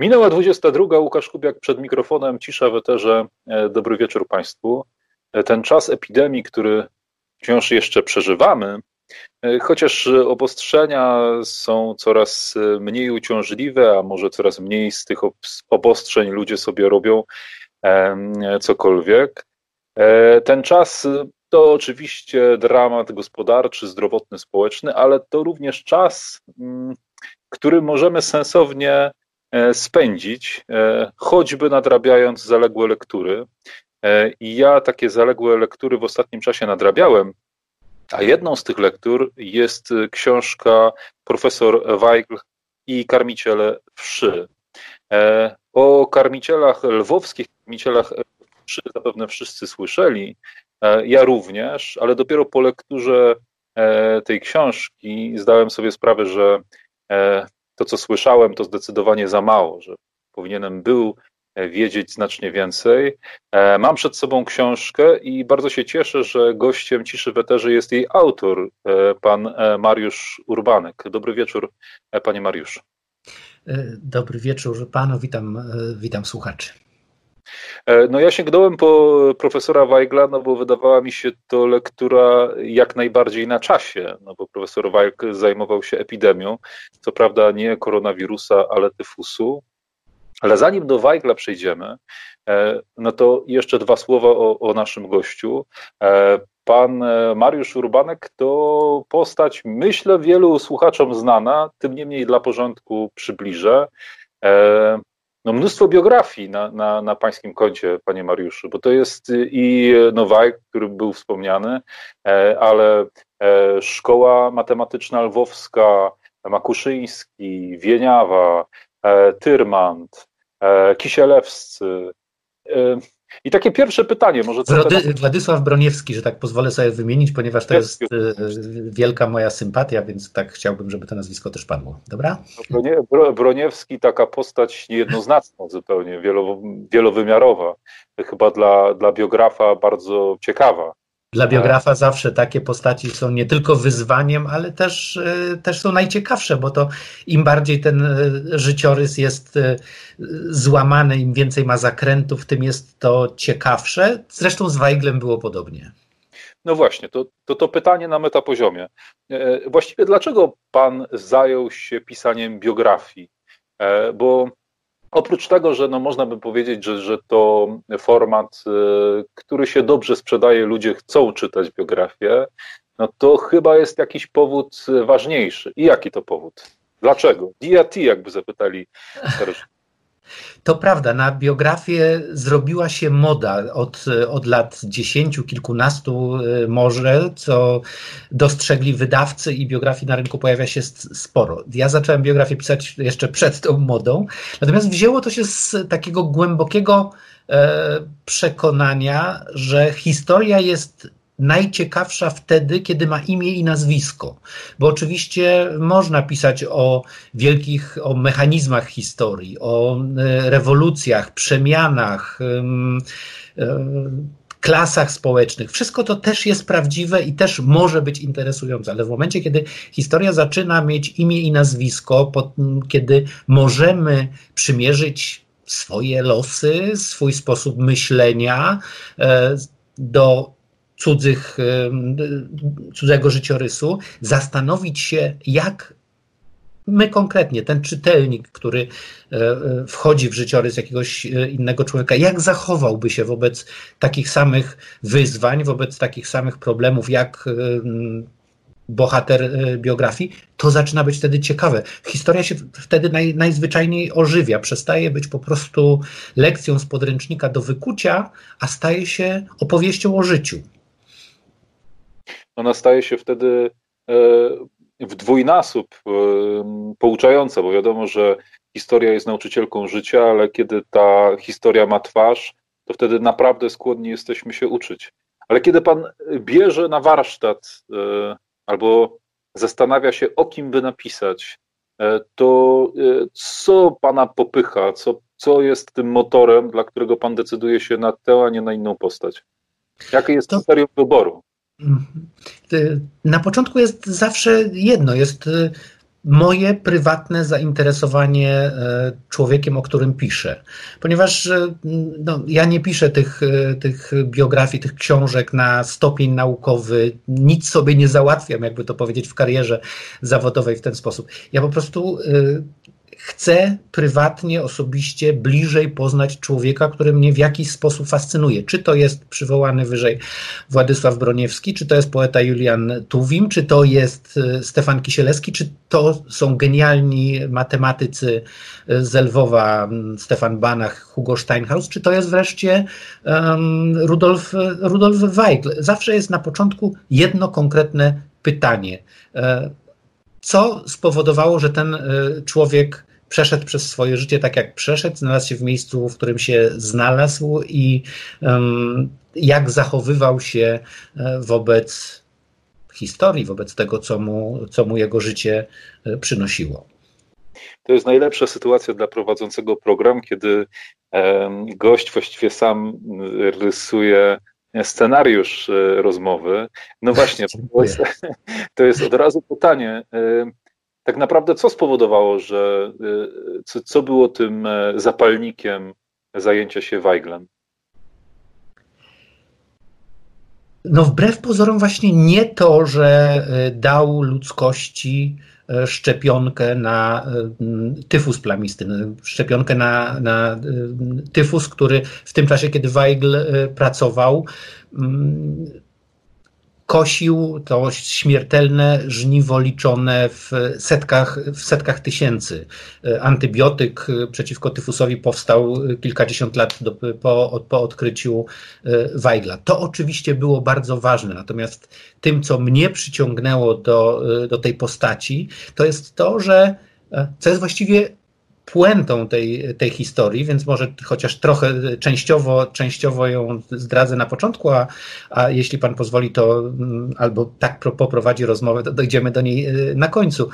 Minęła 22. Łukasz Kubiak przed mikrofonem, cisza w eterze. E, dobry wieczór Państwu. E, ten czas epidemii, który wciąż jeszcze przeżywamy, e, chociaż obostrzenia są coraz mniej uciążliwe, a może coraz mniej z tych obostrzeń ludzie sobie robią cokolwiek. Ten czas to oczywiście dramat gospodarczy, zdrowotny, społeczny, ale to również czas, mm, który możemy sensownie spędzić, e, choćby nadrabiając zaległe lektury. E, I ja takie zaległe lektury w ostatnim czasie nadrabiałem, a jedną z tych lektur jest książka profesor Weigl i karmiciele wszy. O karmicielach lwowskich, karmicielach wszy zapewne wszyscy słyszeli, ja również, ale dopiero po lekturze tej książki zdałem sobie sprawę, że to, co słyszałem, to zdecydowanie za mało, że powinienem był e, wiedzieć znacznie więcej. E, mam przed sobą książkę i bardzo się cieszę, że gościem Ciszy Weterzy jest jej autor, e, pan Mariusz Urbanek. Dobry wieczór, panie Mariuszu. Dobry wieczór panu, witam, witam słuchaczy. E, no ja sięgnąłem po profesora Weigla, no bo wydawała mi się to lektura jak najbardziej na czasie, no bo profesor Weigl zajmował się epidemią, co prawda nie koronawirusa, ale tyfusu. Ale zanim do Weigla przejdziemy, e, no to jeszcze dwa słowa o, o naszym gościu. E, pan Mariusz Urbanek to postać, myślę, wielu słuchaczom znana, tym niemniej dla porządku przybliżę no, mnóstwo biografii na, na, na pańskim koncie, panie Mariuszu, bo to jest i Nowak, który był wspomniany, e, ale e, szkoła matematyczna lwowska, Makuszyński, Wieniawa, e, Tyrmant, Kisielewscy, i takie pierwsze pytanie, może co Wrody, Władysław Broniewski, że tak pozwolę sobie wymienić, ponieważ to jest, jest wielka moja sympatia, więc tak chciałbym, żeby to nazwisko też padło. Dobra? Broniewski, taka postać niejednoznaczna zupełnie, wielowymiarowa. Chyba dla, dla biografa bardzo ciekawa. Dla biografa zawsze takie postaci są nie tylko wyzwaniem, ale też, e, też są najciekawsze, bo to im bardziej ten e, życiorys jest e, złamany, im więcej ma zakrętów, tym jest to ciekawsze. Zresztą z Weiglem było podobnie. No właśnie, to, to, to pytanie na metapoziomie. Właściwie dlaczego pan zajął się pisaniem biografii? Bo Oprócz tego, że no można by powiedzieć, że, że to format, y, który się dobrze sprzedaje, ludzie chcą czytać biografię, no to chyba jest jakiś powód ważniejszy. I jaki to powód? Dlaczego? DIT, jakby zapytali starożytni. To prawda, na biografię zrobiła się moda od, od lat dziesięciu, kilkunastu y, może, co dostrzegli wydawcy i biografii na rynku pojawia się sporo. Ja zacząłem biografię pisać jeszcze przed tą modą, natomiast wzięło to się z takiego głębokiego e, przekonania, że historia jest najciekawsza wtedy, kiedy ma imię i nazwisko. Bo oczywiście można pisać o wielkich, o mechanizmach historii, o e, rewolucjach, przemianach, e, klasach społecznych. Wszystko to też jest prawdziwe i też może być interesujące, ale w momencie, kiedy historia zaczyna mieć imię i nazwisko, kiedy możemy przymierzyć swoje losy, swój sposób myślenia e, do cudzych, cudzego życiorysu, zastanowić się, jak my konkretnie, ten czytelnik, który e, e, wchodzi w życiorys jakiegoś e, innego człowieka, jak zachowałby się wobec takich samych wyzwań, wobec takich samych problemów, jak bohater biografii, to zaczyna być wtedy ciekawe. Historia się wtedy naj, najzwyczajniej ożywia, przestaje być po prostu lekcją z podręcznika do wykucia, a staje się opowieścią o życiu ona staje się wtedy e, w dwójnasób e, pouczająca, bo wiadomo, że historia jest nauczycielką życia, ale kiedy ta historia ma twarz, to wtedy naprawdę skłonni jesteśmy się uczyć. Ale kiedy pan bierze na warsztat e, albo zastanawia się, o kim by napisać, to co pana popycha, co, co jest tym motorem, dla którego pan decyduje się na tę, a nie na inną postać? Jakie jest kryterium wyboru? Na początku jest zawsze jedno, jest y, moje prywatne zainteresowanie e, człowiekiem, o którym piszę. Ponieważ no, ja nie piszę tych, tych biografii, tych książek na stopień naukowy, nic sobie nie załatwiam, jakby to powiedzieć, w karierze zawodowej w ten sposób. Ja po prostu chcę prywatnie, osobiście, bliżej poznać człowieka, który mnie w jakiś sposób fascynuje. Czy to jest przywołany wyżej Władysław Broniewski, czy to jest poeta Julian Tuwim, czy to jest e, Stefan Kisielewski, czy to są genialni matematycy z Lwowa, Stefan Banach, Hugo Steinhaus, czy to jest wreszcie um, Rudolf, Rudolf Weigl. Zawsze jest na początku jedno konkretne pytanie. E, co spowodowało, że ten e, człowiek przeszedł przez swoje życie tak, jak przeszedł, znalazł się w miejscu, w którym się znalazł i um, jak zachowywał się e, wobec historii, wobec tego, co mu, co mu jego życie e, przynosiło. To jest najlepsza sytuacja dla prowadzącego program, kiedy gość właściwie sam rysuje scenariusz e, rozmowy. No właśnie, to jest, to jest od razu pytanie tak naprawdę co spowodowało, że y, co, co było tym e, zapalnikiem zajęcia się Weiglem? No wbrew pozorom właśnie nie to, że e, dał ludzkości e, szczepionkę na tyfus plamisty, szczepionkę na, na tyfus, który w tym czasie, kiedy Weigl pracował, kosił to śmiertelne żniwo liczone w setkach, w setkach tysięcy. Antybiotyk przeciwko tyfusowi powstał kilkadziesiąt lat do, po, po odkryciu e, Weigla. To oczywiście było bardzo ważne, natomiast tym, co mnie przyciągnęło do, e, do tej postaci, to jest to, że e, co jest właściwie puentą tej, tej historii, więc może chociaż trochę częściowo, częściowo ją zdradzę na początku, a, a jeśli pan pozwoli, to mm, albo tak poprowadzi rozmowę, to dojdziemy do niej e, na końcu.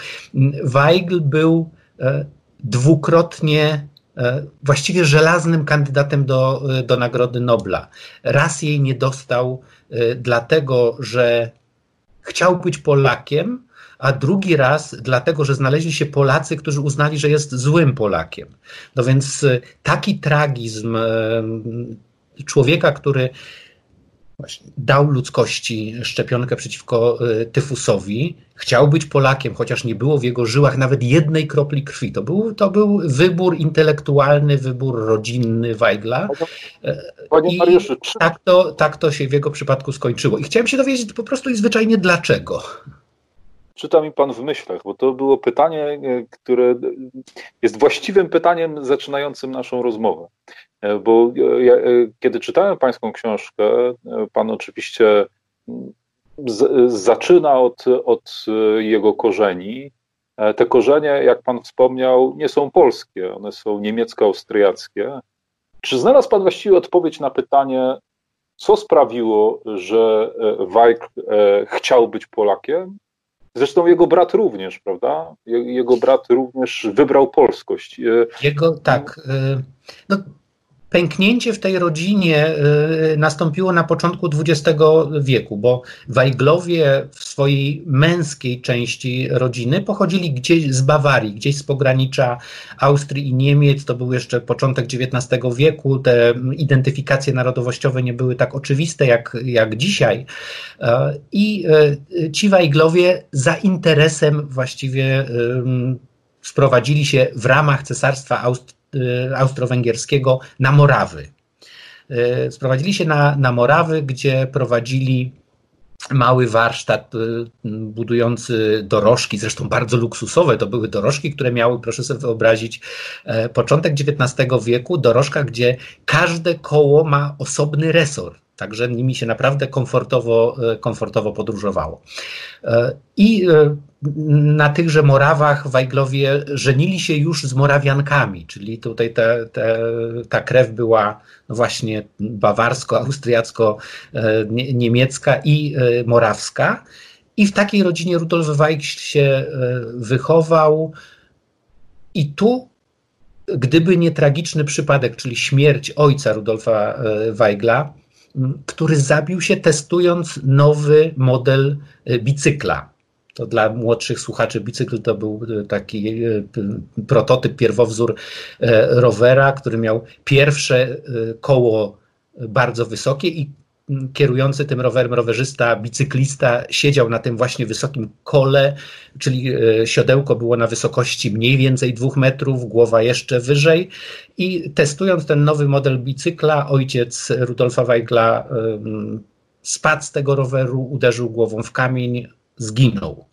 Weigl był e, dwukrotnie e, właściwie żelaznym kandydatem do, do Nagrody Nobla. Raz jej nie dostał, dlatego że chciał być Polakiem, a drugi raz dlatego, że znaleźli się Polacy, którzy uznali, że jest złym Polakiem. No więc e, taki tragizm e, człowieka, który dał ludzkości szczepionkę przeciwko e, tyfusowi, chciał być Polakiem, chociaż nie było w jego żyłach nawet jednej kropli krwi. To był, to był wybór intelektualny, wybór rodzinny Weigla. Panie Mariuszu, tak, to, tak to się w jego przypadku skończyło. I chciałem się dowiedzieć po prostu i zwyczajnie dlaczego czyta mi pan w myślach, bo to było pytanie, e, które jest właściwym pytaniem zaczynającym naszą rozmowę. E, bo ja, e, kiedy czytałem pańską książkę, pan oczywiście z, zaczyna od, od jego korzeni. Te korzenie, jak pan wspomniał, nie są polskie, one są niemiecko-austriackie. Czy znalazł pan właściwie odpowiedź na pytanie, co sprawiło, że Weig chciał być Polakiem Zresztą jego brat również, prawda? Jego brat również wybrał polskość. E, jego, tak. E, no, pęknięcie w tej rodzinie y, nastąpiło na początku XX wieku, bo Wajglowie w swojej męskiej części rodziny pochodzili gdzieś z Bawarii, gdzieś z pogranicza Austrii i Niemiec. To był jeszcze początek XIX wieku. Te identyfikacje narodowościowe nie były tak oczywiste jak, jak dzisiaj. E, I e, ci Wajglowie za interesem właściwie sprowadzili się w ramach Cesarstwa Austrii austro-węgierskiego na Morawy. Y, sprowadzili się na, na Morawy, gdzie prowadzili mały warsztat y, budujący dorożki, zresztą bardzo luksusowe. To były dorożki, które miały, proszę sobie wyobrazić, e, początek XIX wieku, dorożka, gdzie każde koło ma osobny resort. Także nimi się naprawdę komfortowo, e, komfortowo podróżowało. E, I na tychże Morawach Wajglowie żenili się już z Morawiankami, czyli tutaj ta krew była no właśnie bawarsko-austriacko-niemiecka i morawska. I w takiej rodzinie Rudolf Weigl się wychował. I tu, gdyby nie tragiczny przypadek, czyli śmierć ojca Rudolfa Weigla, który zabił się testując nowy model e, bicykla. To dla młodszych słuchaczy bicykl to był taki prototyp, pierwowzór rowera, który miał pierwsze koło bardzo wysokie i kierujący tym rowerem rowerzysta, bicyklista siedział na tym właśnie wysokim kole, czyli e, siodełko było na wysokości mniej więcej dwóch metrów, głowa jeszcze wyżej. I testując ten nowy model bicykla, ojciec Rudolfa Weigla spadł z tego roweru, uderzył głową w kamień, zginął.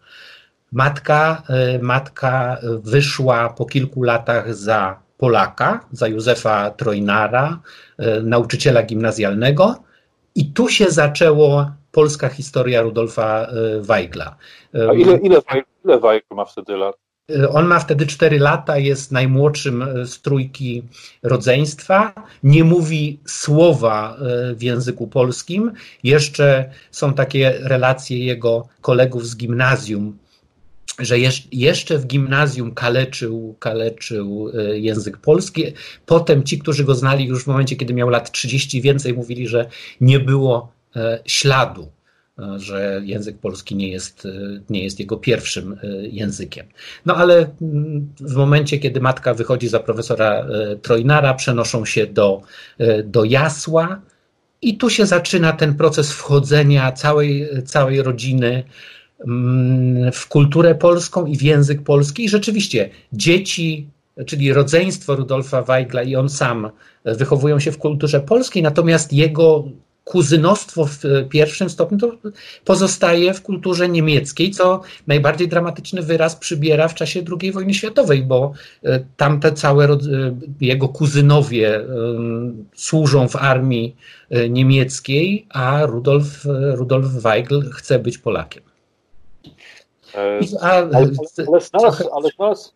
Matka, e, matka wyszła po kilku latach za Polaka, za Józefa Trojnara, e, nauczyciela gimnazjalnego, i tu się zaczęło polska historia Rudolfa e, Weigla. A ile, ile, ile Weigl ma wtedy lat? E, on ma wtedy 4 lata, jest najmłodszym e, z trójki rodzeństwa, nie mówi słowa w języku polskim. Jeszcze są takie relacje jego kolegów z gimnazjum, że jeszcze w gimnazjum kaleczył, kaleczył język polski. Potem ci, którzy go znali już w momencie, kiedy miał lat 30 więcej, mówili, że nie było śladu, że język polski nie jest, nie jest jego pierwszym językiem. No ale mm, w momencie, kiedy matka wychodzi za profesora Trojnara, przenoszą się do, do Jasła i tu się zaczyna ten proces wchodzenia całej, całej rodziny Mm, w kulturę polską i w język polski. I rzeczywiście dzieci, czyli rodzeństwo Rudolfa Weigla i on sam wychowują się w kulturze polskiej, natomiast jego kuzynostwo w pierwszym stopniu to pozostaje w kulturze niemieckiej, co najbardziej dramatyczny wyraz przybiera w czasie II wojny światowej, bo e, tamte całe e, jego kuzynowie e, służą w armii niemieckiej, a Rudolf, Rudolf Weigl chce być Polakiem. E, ale, ale, znalazł, ale, znalazł.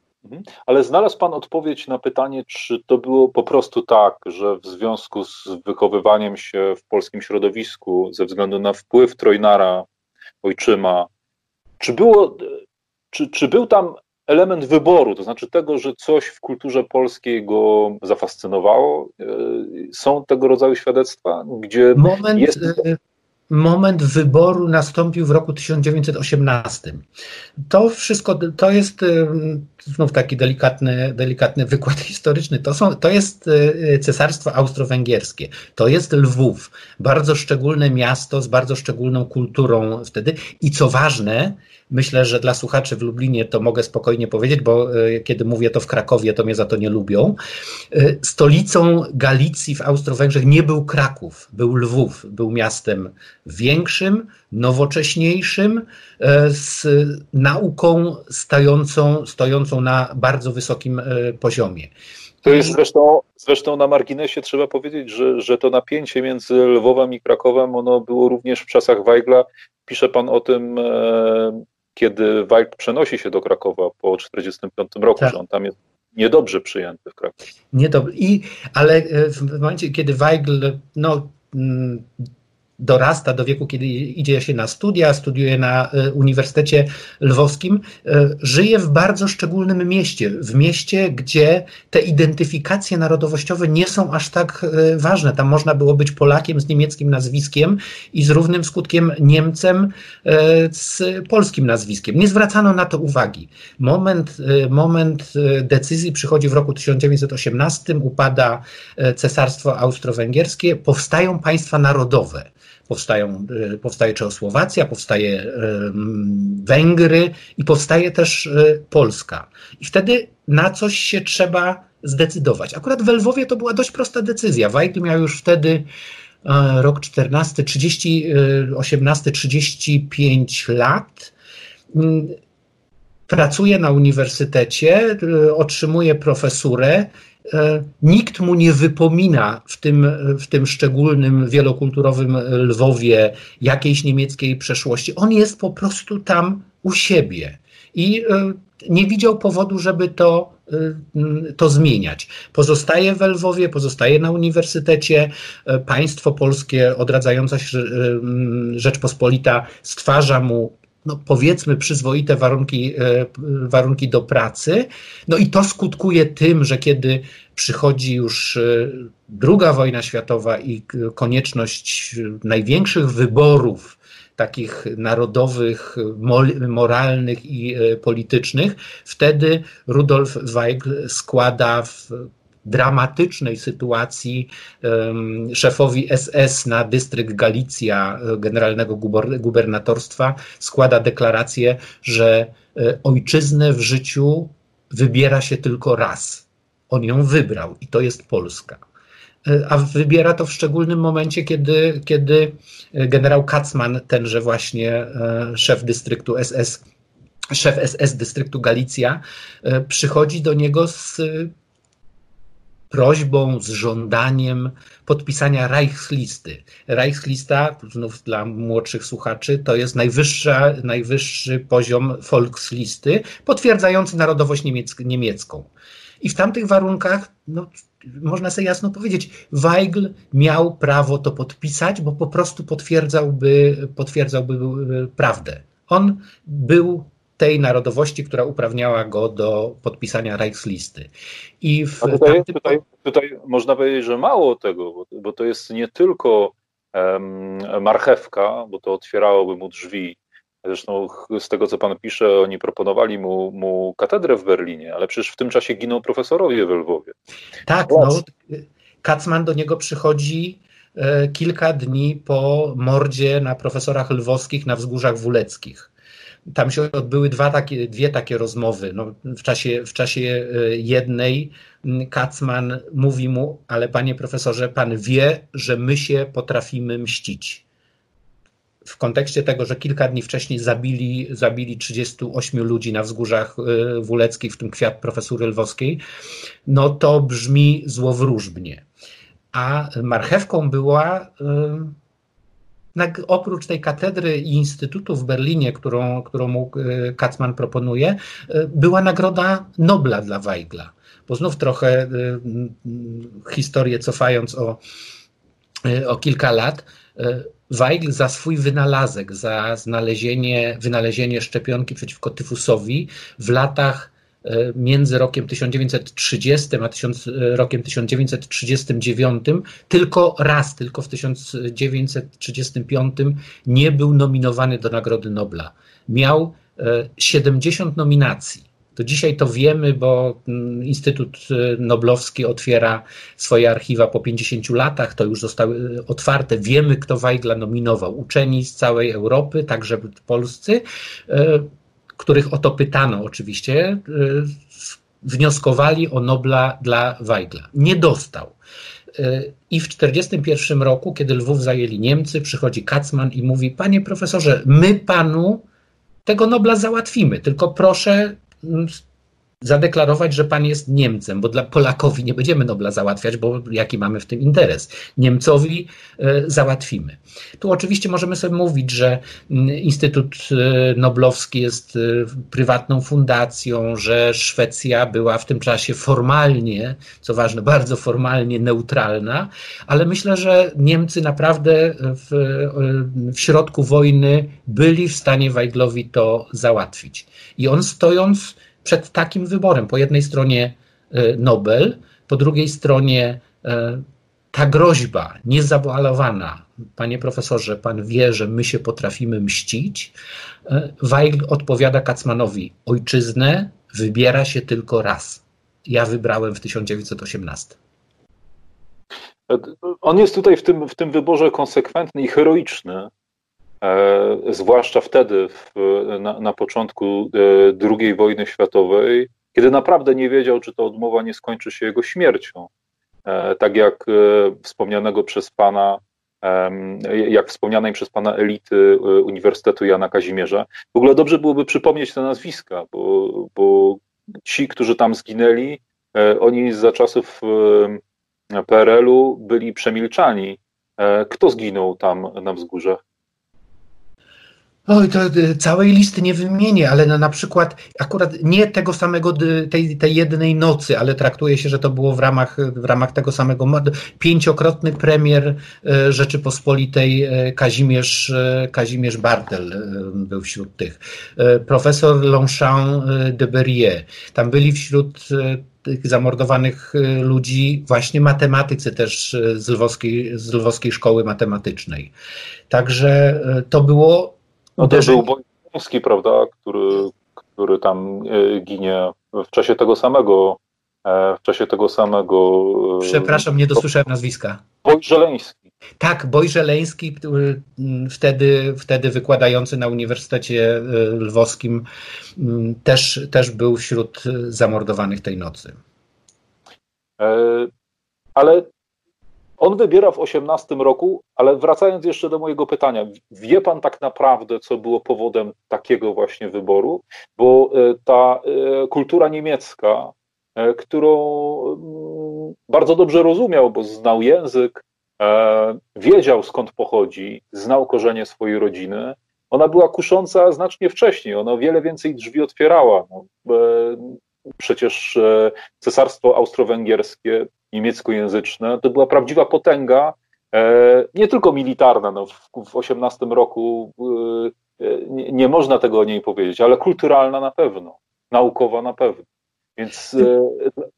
Ale znalazł Pan odpowiedź na pytanie, czy to było po prostu tak, że w związku z wychowywaniem się w polskim środowisku, ze względu na wpływ Trojnara, ojczyma, czy, było, czy, czy był tam element wyboru, to znaczy tego, że coś w kulturze polskiej go zafascynowało? E, są tego rodzaju świadectwa, gdzie Moment, jest... Moment wyboru nastąpił w roku 1918. To wszystko, to jest znów taki delikatny, delikatny wykład historyczny. To, są, to jest y, cesarstwo austro-węgierskie. To jest Lwów, bardzo szczególne miasto z bardzo szczególną kulturą wtedy. I co ważne, Myślę, że dla słuchaczy w Lublinie to mogę spokojnie powiedzieć, bo e, kiedy mówię to w Krakowie, to mnie za to nie lubią. E, stolicą Galicji w Austro-Węgrzech nie był Kraków, był Lwów. Był miastem większym, nowocześniejszym, e, z nauką stojącą, stojącą na bardzo wysokim poziomie. To jest zresztą, zresztą na marginesie trzeba powiedzieć, że, że to napięcie między Lwowem i Krakowem, ono było również w czasach Weigla. Pisze pan o tym kiedy Wajk przenosi się do Krakowa po 1945 roku, tak. że on tam jest niedobrze przyjęty w Krakowie. Niedobrze. I, ale e, w momencie, kiedy Weigl no, mm, dorasta do wieku, kiedy idzie się na studia, studiuje na e, Uniwersytecie Lwowskim, e, żyje w bardzo szczególnym mieście, w mieście, gdzie te identyfikacje narodowościowe nie są aż tak e, ważne. Tam można było być Polakiem z niemieckim nazwiskiem i z równym skutkiem Niemcem z polskim nazwiskiem. Nie zwracano na to uwagi. Moment, moment decyzji przychodzi w roku 1918, upada Cesarstwo Austro-Węgierskie, powstają państwa narodowe powstają, y, powstaje Czechosłowacja, powstaje y, Węgry i powstaje też y, Polska. I wtedy na coś się trzeba zdecydować. Akurat w Lwowie to była dość prosta decyzja. Weigl miał już wtedy rok 14, 30, 18, 35 lat. Pracuje na uniwersytecie, otrzymuje profesurę nikt mu nie wypomina w tym, w tym szczególnym wielokulturowym Lwowie jakiejś niemieckiej przeszłości. On jest po prostu tam u siebie i e, nie widział powodu, żeby to, e, to zmieniać. Pozostaje w Lwowie, pozostaje na uniwersytecie. Państwo polskie, odradzająca się Rzeczpospolita stwarza mu no powiedzmy przyzwoite warunki, warunki do pracy. No i to skutkuje tym, że kiedy przychodzi już druga wojna światowa i konieczność największych wyborów, takich narodowych, moralnych i e, politycznych, wtedy Rudolf Weigl składa w dramatycznej sytuacji szefowi SS na dystrykt Galicja e, generalnego gubernatorstwa składa deklarację, że e, ojczyznę w życiu wybiera się tylko raz. On ją wybrał i to jest Polska. E, a wybiera to w szczególnym momencie, kiedy, kiedy generał Kacman, tenże właśnie szef dystryktu SS, szef SS dystryktu Galicja, przychodzi do niego z prośbą, z żądaniem podpisania Reichslisty. Reichslista, znów dla młodszych słuchaczy, to jest najwyższa, najwyższy poziom Volkslisty, potwierdzający narodowość niemiecką. I w tamtych warunkach, no, można sobie jasno powiedzieć, Weigl miał prawo to podpisać, bo po prostu potwierdzałby, potwierdzałby e, prawdę. On był tej narodowości, która uprawniała go do podpisania Reichslisty. I w tutaj, tamtym... tutaj, tutaj, można powiedzieć, że mało tego, bo, bo to jest nie tylko um, marchewka, bo to otwierałoby mu drzwi Zresztą z tego, co pan pisze, oni proponowali mu, mu katedrę w Berlinie, ale przecież w tym czasie giną profesorowie w Lwowie. Tak, no, Kacman do niego przychodzi e, kilka dni po mordzie na profesorach lwowskich na wzgórzach wuleckich. Tam się odbyły dwa takie, dwie takie rozmowy. No, w, czasie, w czasie e, jednej Kacman mówi mu, ale panie profesorze, pan wie, że my się potrafimy mścić w kontekście tego, że kilka dni wcześniej zabili, zabili 38 ludzi na wzgórzach y, wuleckich, w tym kwiat profesury lwowskiej, no to brzmi złowróżbnie. A marchewką była y, oprócz tej katedry i instytutu w Berlinie, którą, którą mu y, Kacman proponuje, była nagroda Nobla dla Weigla. Bo znów trochę historię cofając o, o kilka lat, Weigl za swój wynalazek, za znalezienie, wynalezienie szczepionki przeciwko tyfusowi w latach e, między rokiem 1930 a tysiąc, e, rokiem 1939 tylko raz, tylko w 1935 nie był nominowany do Nagrody Nobla. Miał 70 e, nominacji. To dzisiaj to wiemy, bo mm, Instytut y, Noblowski otwiera swoje archiwa po 50 latach, to już zostały otwarte. Wiemy, kto Weigla nominował. Uczeni z całej Europy, także polscy, których o to pytano oczywiście, wnioskowali o Nobla dla Weigla. Nie dostał. I w 1941 roku, kiedy Lwów zajęli Niemcy, przychodzi Kacman i mówi: Panie profesorze, my panu tego Nobla załatwimy, tylko proszę zadeklarować, że pan jest Niemcem, bo dla Polakowi nie będziemy Nobla załatwiać, bo jaki mamy w tym interes. Niemcowi e, załatwimy. Tu oczywiście możemy sobie mówić, że mm, Instytut e, Noblowski jest e, prywatną fundacją, że Szwecja była w tym czasie formalnie, co ważne, bardzo formalnie neutralna, ale myślę, że Niemcy naprawdę w, w środku wojny byli w stanie Weiglowi to załatwić. I on stojąc przed takim wyborem. Po jednej stronie e, Nobel, po drugiej stronie e, ta groźba niezabalowana, panie profesorze, pan wie, że my się potrafimy mścić. E, Weigl odpowiada Kacmanowi: Ojczyznę wybiera się tylko raz. Ja wybrałem w 1918. On jest tutaj w tym, w tym wyborze konsekwentny i heroiczny. E, zwłaszcza wtedy, w, na, na, początku e, II wojny światowej, kiedy naprawdę nie wiedział, czy ta odmowa nie skończy się jego śmiercią. E, tak jak wspomnianego przez pana, jak wspomnianej przez pana elity Uniwersytetu Jana Kazimierza. W ogóle dobrze byłoby przypomnieć te nazwiska, bo, bo ci, którzy tam zginęli, oni za czasów PRL-u byli przemilczani. Kto zginął tam na wzgórzach? Oj, to y, całej listy nie wymienię, ale na, na przykład akurat nie tego samego, tej, tej jednej nocy, ale traktuje się, że to było w ramach, w ramach tego samego, pięciokrotny premier y, Rzeczypospolitej y, Kazimierz, Kazimierz Bartel był wśród tych. Profesor Longchamp de Berrier. Tam byli wśród tych zamordowanych ludzi właśnie matematycy też z lwowskiej, z lwowskiej szkoły matematycznej. Także to było no to był Boński, prawda, który, który tam e, ginie w czasie tego samego e, w czasie tego samego... E, Przepraszam, nie dosłyszałem nazwiska. Bojżeleński. Tak, Bojżeleński, wtedy, wtedy wykładający na Uniwersytecie Lwowskim, też, też był wśród zamordowanych tej nocy. Ale on wybiera w 18 roku, ale wracając jeszcze do mojego pytania, wie pan tak naprawdę, co było powodem takiego właśnie wyboru? Bo e, ta e, kultura niemiecka, e, którą mm, bardzo dobrze rozumiał, bo znał język, wiedział skąd pochodzi, znał korzenie swojej rodziny, ona była kusząca znacznie wcześniej, ona wiele więcej drzwi otwierała. No, przecież cesarstwo austro-węgierskie niemieckojęzyczne, to była prawdziwa potęga, e, nie tylko militarna, no, w, w 18 roku e, nie, nie można tego o niej powiedzieć, ale kulturalna na pewno, naukowa na pewno. Więc e,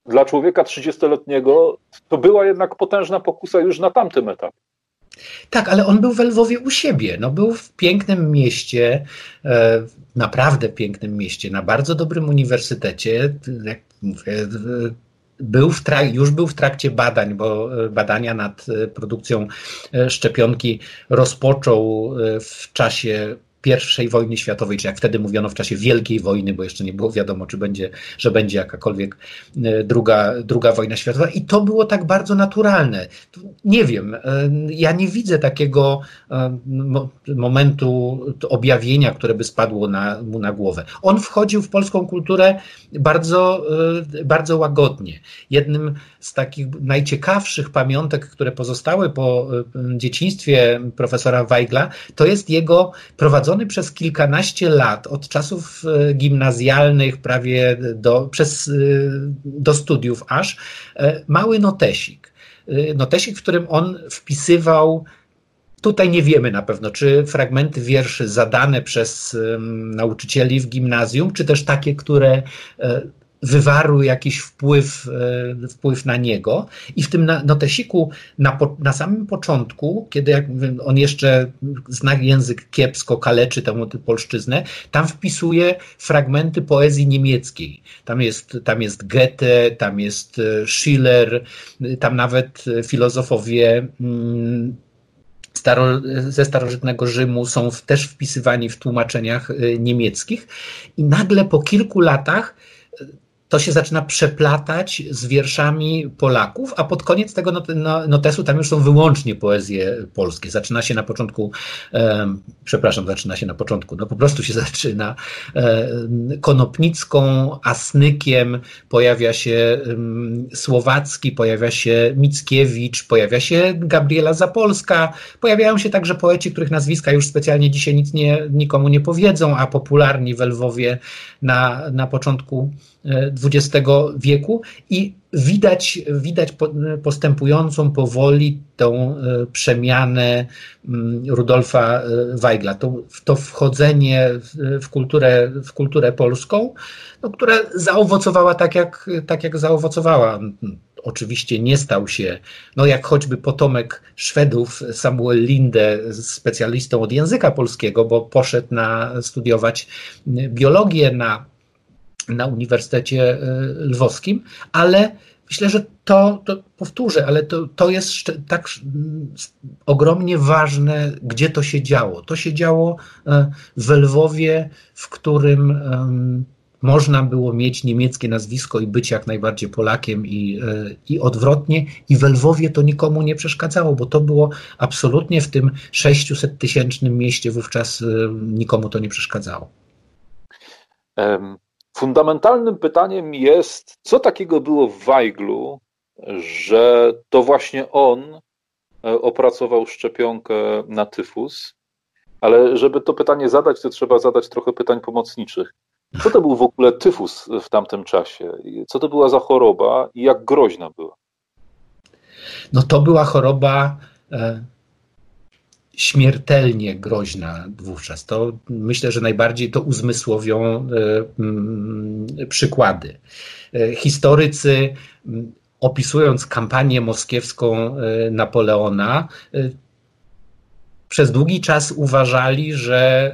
dla człowieka 30-letniego to była jednak potężna pokusa już na tamtym etapie. Tak, ale on był w Lwowie u siebie. No, był w pięknym mieście, naprawdę pięknym mieście, na bardzo dobrym uniwersytecie. Jak mówię, był w już był w trakcie badań, bo e, badania nad e, produkcją e, szczepionki rozpoczął w czasie i wojny światowej, czy jak wtedy mówiono w czasie Wielkiej Wojny, bo jeszcze nie było wiadomo, czy będzie, że będzie jakakolwiek e, druga, druga wojna światowa. I to było tak bardzo naturalne. Nie wiem, e, ja nie widzę takiego e, momentu objawienia, które by spadło na, mu na głowę. On wchodził w polską kulturę bardzo, bardzo łagodnie. Jednym z takich najciekawszych pamiątek, które pozostały po dzieciństwie profesora Weigla, to jest jego prowadzone prowadzony przez kilkanaście lat, od czasów e, gimnazjalnych prawie do, przez, e, do studiów aż, e, mały notesik. Notesik, w którym on wpisywał Tutaj nie wiemy na pewno, czy fragmenty wierszy zadane przez nauczycieli w gimnazjum, czy też takie, które wywarły jakiś wpływ, e, wpływ na niego. I w tym notesiku na, na samym początku, kiedy on jeszcze zna język kiepsko, kaleczy tę polszczyznę, tam wpisuje fragmenty poezji niemieckiej. Tam jest, tam jest Goethe, tam jest e, Schiller, tam nawet filozofowie mm, Staro, ze starożytnego Rzymu są też wpisywani w tłumaczeniach e, niemieckich i nagle po kilku latach to się zaczyna przeplatać z wierszami Polaków, a pod koniec tego notesu tam już są wyłącznie poezje polskie. Zaczyna się na początku, przepraszam, zaczyna się na początku, no po prostu się zaczyna Konopnicką, Asnykiem, pojawia się Słowacki, pojawia się Mickiewicz, pojawia się Gabriela Zapolska, pojawiają się także poeci, których nazwiska już specjalnie dzisiaj nic nie, nikomu nie powiedzą, a popularni w Lwowie na, na początku XX wieku i widać, widać postępującą powoli tą e, przemianę mm, Rudolfa e, Weigla, to, to wchodzenie w kulturę, w kulturę polską, no, która zaowocowała tak jak, tak, jak zaowocowała. Oczywiście nie stał się, no jak choćby potomek Szwedów, Samuel Linde, specjalistą od języka polskiego, bo poszedł na studiować biologię na na Uniwersytecie e, Lwowskim, ale myślę, że to, to powtórzę, ale to, to jest tak ogromnie ważne, gdzie to się działo. To się działo e, w Lwowie, w którym można było mieć niemieckie nazwisko i być jak najbardziej Polakiem i, i odwrotnie. I w Lwowie to nikomu nie przeszkadzało, bo to było absolutnie w tym 600 tysięcznym mieście wówczas nikomu to nie przeszkadzało. Fundamentalnym pytaniem jest, co takiego było w Weiglu, że to właśnie on e, opracował szczepionkę na tyfus Ale żeby to pytanie zadać, to trzeba zadać trochę pytań pomocniczych. Co to był w ogóle tyfus w tamtym czasie? Co to była za choroba i jak groźna była? No to była choroba e, śmiertelnie groźna wówczas. To myślę, że najbardziej to uzmysłowią e, m, przykłady. E, historycy opisując kampanię moskiewską e, Napoleona, przez długi czas uważali, że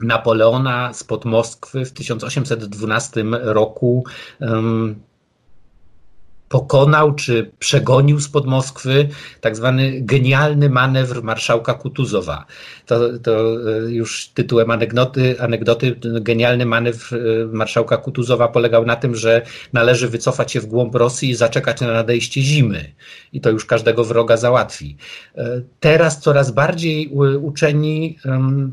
Napoleona spod Moskwy w 1812 roku pokonał czy przegonił spod Moskwy tak zwany genialny manewr marszałka Kutuzowa. To, to e, już tytułem anegdoty, anegdoty, genialny manewr e, marszałka Kutuzowa polegał na tym, że należy wycofać się w głąb Rosji i zaczekać na nadejście zimy. I to już każdego wroga załatwi. E, teraz coraz bardziej uczeni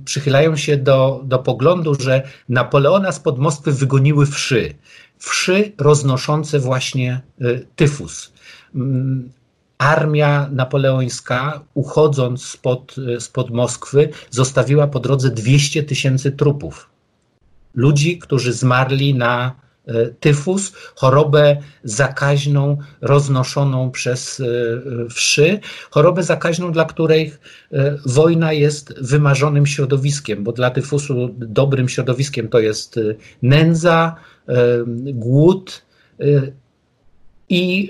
przychylają się do, do poglądu, że Napoleona spod Moskwy wygoniły wszy wszy roznoszące właśnie y, tyfus. Mm, armia napoleońska, uchodząc spod, y, spod Moskwy, zostawiła po drodze 200 tysięcy trupów. Ludzi, którzy zmarli na y, tyfus, chorobę zakaźną roznoszoną przez wszy, chorobę zakaźną, dla której wojna jest wymarzonym środowiskiem, bo dla tyfusu dobrym środowiskiem to jest nędza, głód y, i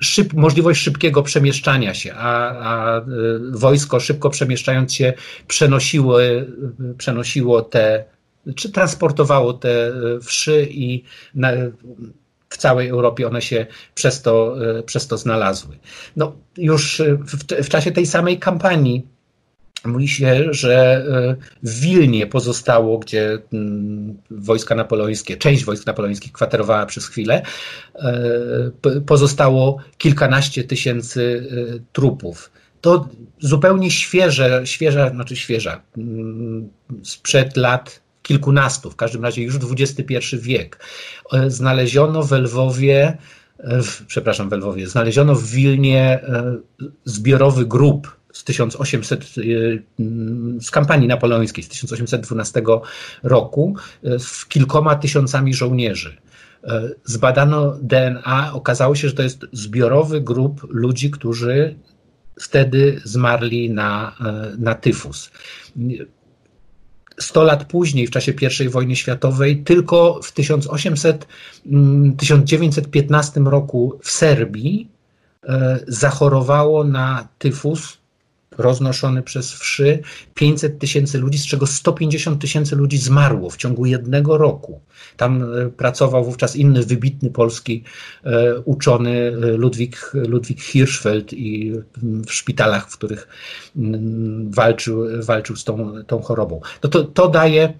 szyb, możliwość szybkiego przemieszczania się, a, a, y, wojsko szybko przemieszczając się przenosiło, przenosiło te, czy transportowało te y, wszy i na, w całej Europie one się przez to, przez to znalazły. No, już w, w czasie tej samej kampanii Mówi się, że e, w Wilnie pozostało, gdzie mm, wojska napoleońskie, część wojsk napoleońskich kwaterowała przez chwilę, e, pozostało kilkanaście tysięcy e, trupów. To zupełnie świeże, świeża, znaczy świeża, mm, sprzed lat kilkunastu, w każdym razie już XXI wiek. Znaleziono w Lwowie, w, przepraszam, w Lwowie, znaleziono w Wilnie zbiorowy grób z 1800, y, z kampanii napoleońskiej z 1812 roku y, z kilkoma tysiącami żołnierzy. Y, zbadano DNA, okazało się, że to jest zbiorowy grup ludzi, którzy wtedy zmarli na, na tyfus. 100 lat później, w czasie I wojny światowej, tylko w 1800, 1915 roku w Serbii zachorowało na tyfus roznoszony przez wszy 500 tysięcy ludzi, z czego 150 tysięcy ludzi zmarło w ciągu jednego roku. Tam e, pracował wówczas inny wybitny polski e, uczony e, Ludwik, Ludwik Hirschfeld i w szpitalach, w których walczył, walczył z tą, tą chorobą. No to, to daje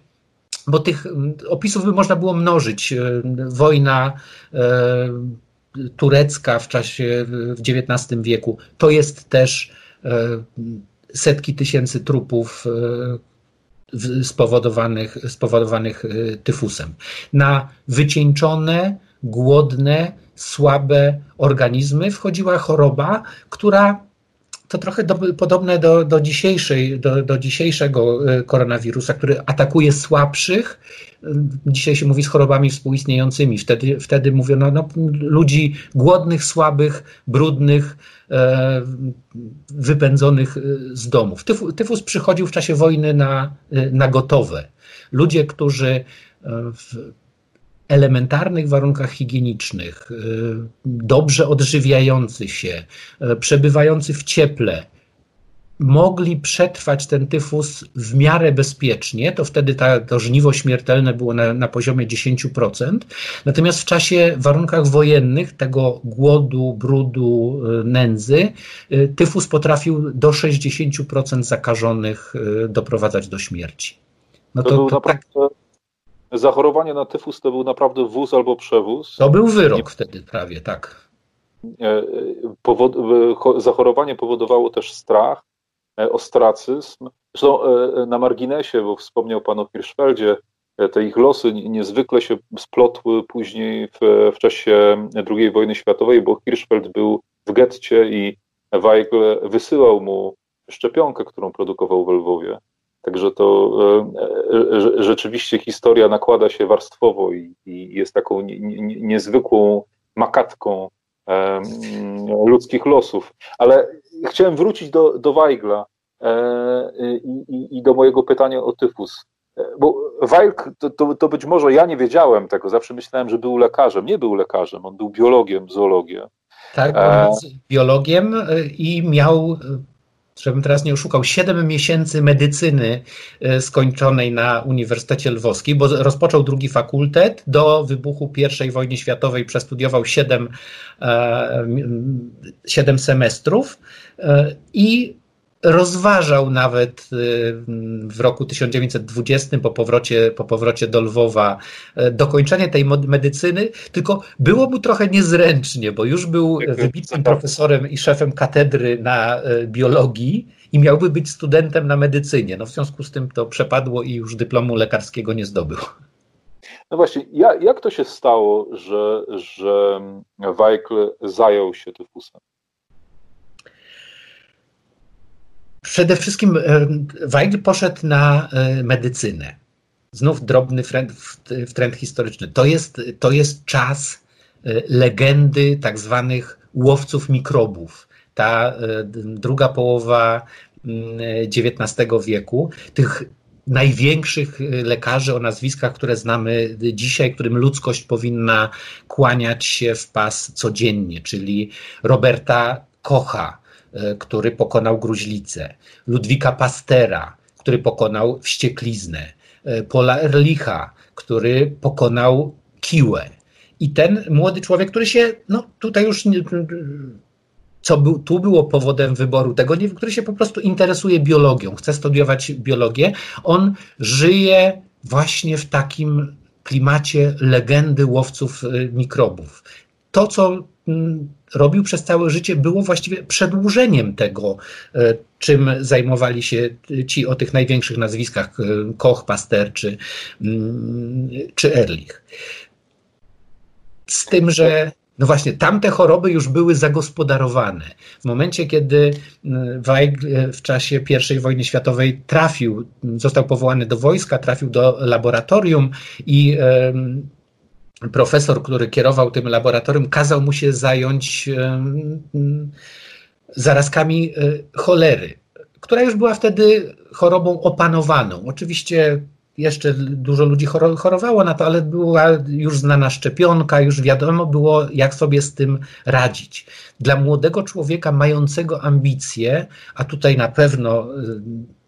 bo tych opisów by można było mnożyć. Wojna turecka w czasie w XIX wieku to jest też E, setki tysięcy trupów e, spowodowanych, spowodowanych e, tyfusem. Na wycieńczone, głodne, słabe organizmy wchodziła choroba, która to trochę do, podobne do, do, dzisiejszej, do, do dzisiejszego koronawirusa, który atakuje słabszych. Dzisiaj się mówi z chorobami współistniejącymi. Wtedy, wtedy mówiono no, ludzi głodnych, słabych, brudnych, E, wypędzonych e, z domów. Tyfus przychodził w czasie wojny na, e, na gotowe. Ludzie, którzy w elementarnych warunkach higienicznych, dobrze odżywiający się, przebywający w cieple, mogli przetrwać ten tyfus w miarę bezpiecznie, to wtedy ta, to żniwo śmiertelne było na, na poziomie 10%. Natomiast w czasie, w warunkach wojennych, tego głodu, brudu, y, nędzy, y, tyfus potrafił do 60% zakażonych y, doprowadzać do śmierci. No to, to, to tak... Zachorowanie na tyfus to był naprawdę wóz albo przewóz. To był wyrok wtedy prawie, tak. Powod... Zachorowanie powodowało też strach, E, ostracyzm. Zresztą e, na marginesie, bo wspomniał Pan o Hirschfeldzie, e, te ich losy niezwykle się splotły później w, w czasie II wojny światowej, bo Hirschfeld był w getcie i Weigl wysyłał mu szczepionkę, którą produkował w Lwowie. Także to e, rzeczywiście historia nakłada się warstwowo i, i jest taką nie, nie, niezwykłą makatką ludzkich losów. Ale chciałem wrócić do, do Weigla i, i, do mojego pytania o tyfus. Bo Weigl, to, to, to, być może ja nie wiedziałem tego, zawsze myślałem, że był lekarzem. Nie był lekarzem, on był biologiem, zoologiem. Tak, on biologiem i miał żebym teraz nie oszukał, 7 miesięcy medycyny e, skończonej na Uniwersytecie Lwowskim, bo rozpoczął drugi fakultet, do wybuchu I wojny światowej przestudiował 7, 7 e, semestrów e, i rozważał nawet y, w roku 1920 po powrocie, po powrocie do Lwowa y, dokończenie tej medycyny, tylko było mu trochę niezręcznie, bo już był wybitnym profesorem i szefem katedry na y, biologii i miałby być studentem na medycynie. No w związku z tym to przepadło i już dyplomu lekarskiego nie zdobył. No właśnie, jak, jak to się stało, że, że Weigl zajął się tyfusem? Przede wszystkim e, Weigl poszedł na e, medycynę. Znów drobny trend, trend historyczny. To jest, to jest czas e, legendy tak zwanych łowców mikrobów. Ta druga połowa XIX mm, wieku, tych największych lekarzy o nazwiskach, które znamy dzisiaj, którym ludzkość powinna kłaniać się w pas codziennie, czyli Roberta Kocha, który pokonał gruźlicę, Ludwika Pastera, który pokonał wściekliznę, e, Pola Erlicha, który pokonał kiłę. I ten młody człowiek, który się, no tutaj już nie, co był, tu było powodem wyboru tego, nie, który się po prostu interesuje biologią, chce studiować biologię, on żyje właśnie w takim klimacie legendy łowców e, mikrobów. To, co mm, robił przez całe życie, było właściwie przedłużeniem tego, e, czym zajmowali się ci o tych największych nazwiskach, e, Koch, Paster czy, mm, czy Erlich. Z tym, że no właśnie, tamte choroby już były zagospodarowane. W momencie, kiedy mm, Weigl e, w czasie I wojny światowej trafił, został powołany do wojska, trafił do laboratorium i profesor, który kierował tym laboratorium, kazał mu się zająć zarazkami e, cholery, która już była wtedy chorobą opanowaną. Oczywiście jeszcze dużo ludzi chorowało na to, ale była już znana szczepionka, już wiadomo było, jak sobie z tym radzić. Dla młodego człowieka mającego ambicje, a tutaj na pewno e,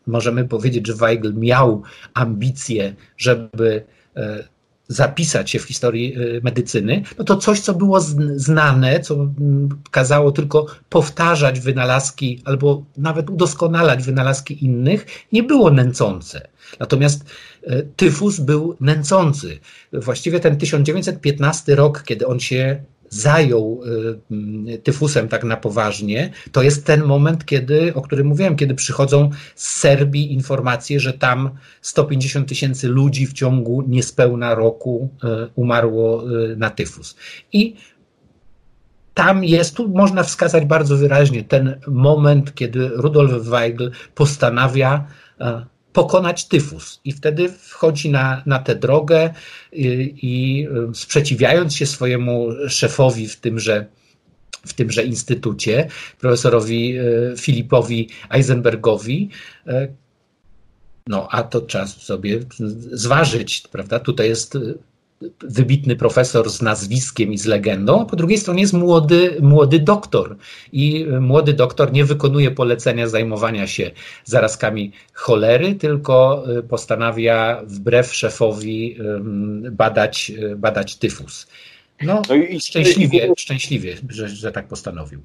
możemy powiedzieć, że Weigl miał ambicje, żeby e, zapisać się w historii y, medycyny, no to coś, co było znane, co mm, kazało tylko powtarzać wynalazki albo nawet udoskonalać wynalazki innych, nie było nęcące. Natomiast y, tyfus był nęcący. Właściwie ten 1915 rok, kiedy on się zajął y, tyfusem tak na poważnie, to jest ten moment, kiedy, o którym mówiłem, kiedy przychodzą z Serbii informacje, że tam 150 tysięcy ludzi w ciągu niespełna roku y, umarło y, na tyfus. I tam jest, tu można wskazać bardzo wyraźnie ten moment, kiedy Rudolf Weigl postanawia pokonać tyfus. I wtedy wchodzi na, na tę drogę i, i sprzeciwiając się swojemu szefowi w tymże w tymże instytucie, profesorowi e, Filipowi Eisenbergowi, no, a to trzeba sobie zważyć, prawda? Tutaj jest wybitny profesor z nazwiskiem i z legendą, a po drugiej stronie jest młody, młody doktor. I młody doktor nie wykonuje polecenia zajmowania się zarazkami cholery, tylko y, postanawia wbrew szefowi badać, badać tyfus. No, no i szczęśliwie, i, szczęśliwie że, że tak postanowił.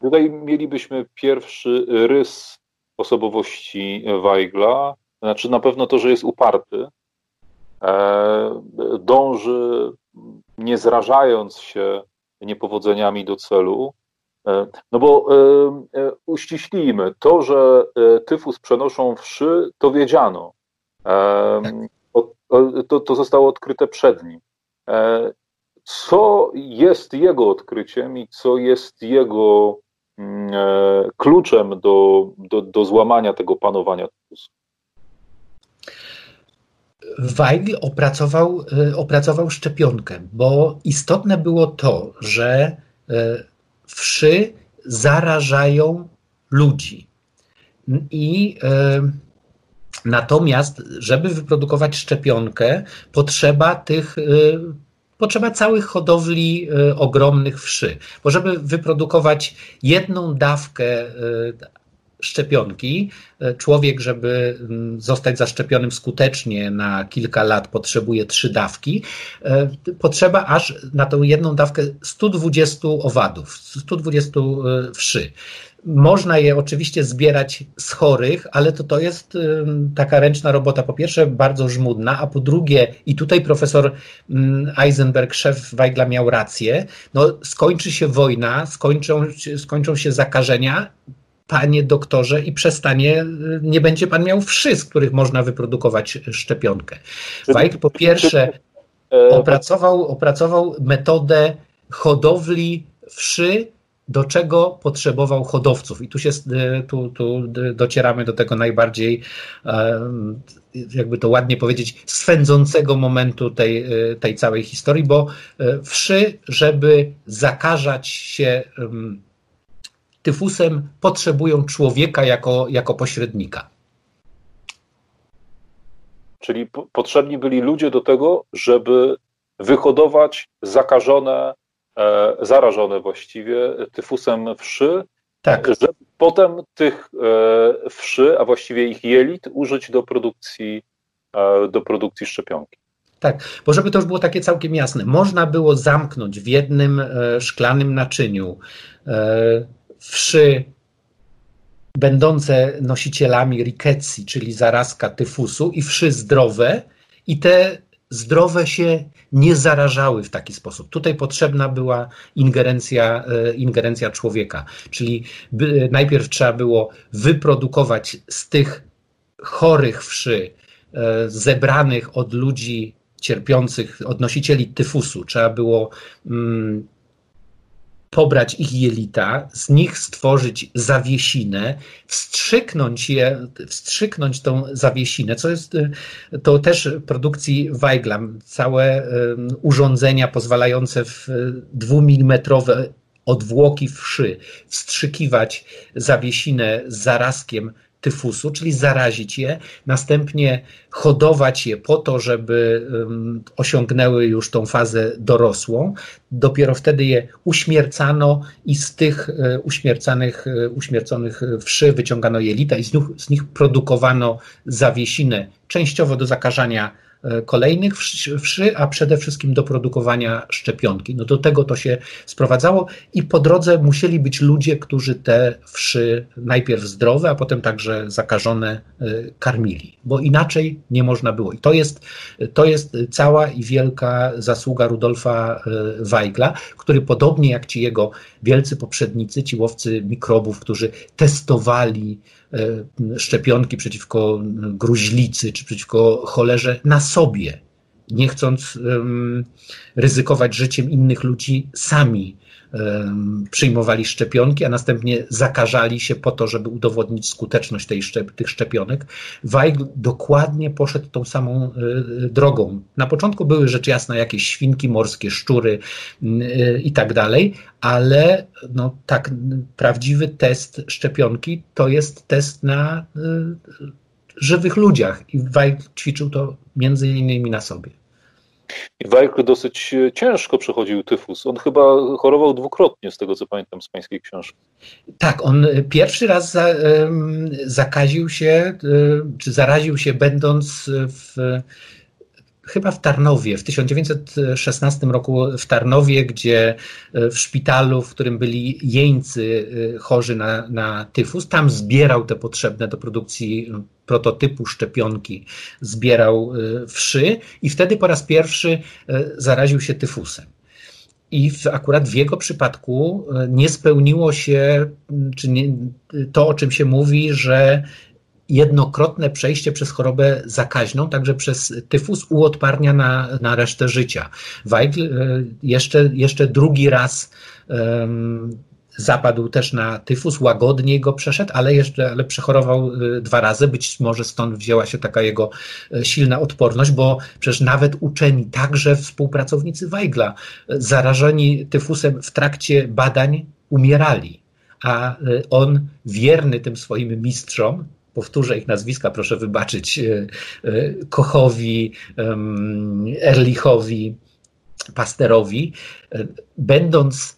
Tutaj mielibyśmy pierwszy rys osobowości Weigla. Znaczy na pewno to, że jest uparty, E, dąży, nie zrażając się niepowodzeniami do celu. E, no bo e, uściślijmy, to, że tyfus przenoszą wszy, to wiedziano. To, to zostało odkryte przed nim. Co jest jego odkryciem i co jest jego mm, kluczem do, do, do złamania tego panowania tyfusu? Weigl opracował, opracował szczepionkę, bo istotne było to, że wszy zarażają ludzi. I Natomiast, żeby wyprodukować szczepionkę, potrzeba tych y, potrzeba całych hodowli y, ogromnych wszy. Bo żeby wyprodukować jedną dawkę y, szczepionki, człowiek, żeby mm, zostać zaszczepionym skutecznie na kilka lat, potrzebuje trzy dawki. Potrzeba aż na tą jedną dawkę 120 owadów, 120 wszy. Można je oczywiście zbierać z chorych, ale to, to jest taka ręczna robota, po pierwsze bardzo żmudna, a po drugie, i tutaj profesor Eisenberg, szef Weigla miał rację, no skończy się wojna, skończą, skończą się zakażenia, panie doktorze, i przestanie, nie będzie pan miał wszy, z których można wyprodukować szczepionkę. Weigl po pierwsze e, opracował, opracował metodę hodowli wszy do czego potrzebował hodowców. I tu, się, e, tu, tu docieramy do tego najbardziej, e, jakby to ładnie powiedzieć, swędzącego momentu tej, e, tej całej historii, bo wszy, żeby zakażać się tyfusem, potrzebują człowieka jako, jako pośrednika. Czyli potrzebni byli ludzie do tego, żeby wyhodować zakażone E, zarażone właściwie tyfusem wszy, tak. żeby potem tych e, wszy, a właściwie ich jelit, użyć do produkcji, e, do produkcji szczepionki. Tak, bo żeby to już było takie całkiem jasne, można było zamknąć w jednym szklanym naczyniu wszy będące nosicielami riketsi, czyli zarazka tyfusu i wszy zdrowe i te zdrowe się nie zarażały w taki sposób. Tutaj potrzebna była ingerencja, e, ingerencja człowieka, czyli najpierw trzeba było wyprodukować z tych chorych wszy, e, zebranych od ludzi cierpiących, od nosicieli tyfusu, trzeba było mm, pobrać ich jelita, z nich stworzyć zawiesinę, wstrzyknąć je, wstrzyknąć tą zawiesinę, co jest y, to też produkcji Weigla, całe urządzenia pozwalające w dwumilimetrowe odwłoki wszy wstrzykiwać zawiesinę z zarazkiem tyfusu, czyli zarazić je, następnie hodować je po to, żeby osiągnęły już tą fazę dorosłą. Dopiero wtedy je uśmiercano i z tych e, uśmiercanych, e, uśmierconych wszy wyciągano jelita i z nich, z nich produkowano zawiesinę częściowo do zakażania kolejnych wszy, a przede wszystkim do produkowania szczepionki. No do tego to się sprowadzało i po drodze musieli być ludzie, którzy te wszy najpierw zdrowe, a potem także zakażone e, karmili, bo inaczej nie można było. I to jest, to jest cała i wielka zasługa Rudolfa e, Weigla, który podobnie jak ci jego wielcy poprzednicy, ci łowcy mikrobów, którzy testowali E, szczepionki przeciwko gruźlicy czy przeciwko cholerze na sobie, nie chcąc ryzykować życiem innych ludzi, sami przyjmowali szczepionki, a następnie zakażali się po to, żeby udowodnić skuteczność tej szczep tych szczepionek. Weigl dokładnie poszedł tą samą e, drogą. Na początku były rzecz jasna jakieś świnki morskie, szczury e, i tak dalej, ale no, tak, prawdziwy test szczepionki to jest test na e, żywych ludziach i Weigl ćwiczył to między innymi na sobie. I Weigl dosyć ciężko przechodził tyfus. On chyba chorował dwukrotnie, z tego co pamiętam z pańskiej książki. Tak, on pierwszy raz za, zakaził się, czy zaraził się będąc w chyba w Tarnowie, w 1916 roku w Tarnowie, gdzie e, w szpitalu, w którym byli jeńcy e, chorzy na, na tyfus, tam zbierał te potrzebne do produkcji prototypu szczepionki, zbierał e, wszy i wtedy po raz pierwszy zaraził się tyfusem. I w, akurat w jego przypadku nie spełniło się czy nie, to, o czym się mówi, że jednokrotne przejście przez chorobę zakaźną, także przez tyfus uodparnia na, na resztę życia. Weigl jeszcze, jeszcze drugi raz um, zapadł też na tyfus, łagodnie go przeszedł, ale jeszcze ale przechorował dwa razy. Być może stąd wzięła się taka jego silna odporność, bo przecież nawet uczeni, także współpracownicy Weigla, zarażeni tyfusem w trakcie badań umierali. A on, wierny tym swoim mistrzom, powtórzę ich nazwiska, proszę wybaczyć, Kochowi, Erlichowi, Pasterowi, będąc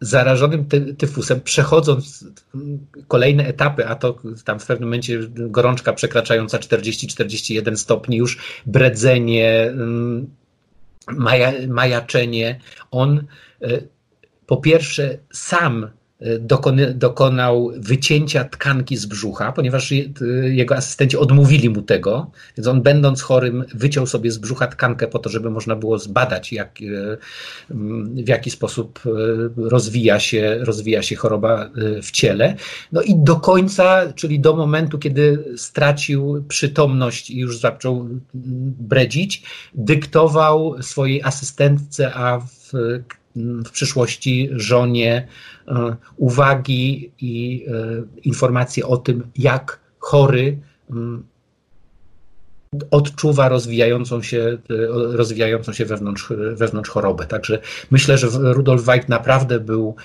zarażonym ty tyfusem, przechodząc kolejne etapy, a to tam w pewnym momencie gorączka przekraczająca 40-41 stopni, już bredzenie, mm, maja, majaczenie, on e, po pierwsze sam dokonał wycięcia tkanki z brzucha, ponieważ jego asystenci odmówili mu tego, więc on będąc chorym wyciął sobie z brzucha tkankę po to, żeby można było zbadać jak, e, w jaki sposób e, rozwija się, rozwija się choroba e, w ciele. No i do końca, czyli do momentu, kiedy stracił przytomność i już zaczął bredzić, dyktował swojej asystentce, a w w przyszłości żonie uwagi i e, informacje o tym, jak chory mm, odczuwa rozwijającą się, e, rozwijającą się wewnątrz, wewnątrz chorobę. Także myślę, że Rudolf Weig naprawdę był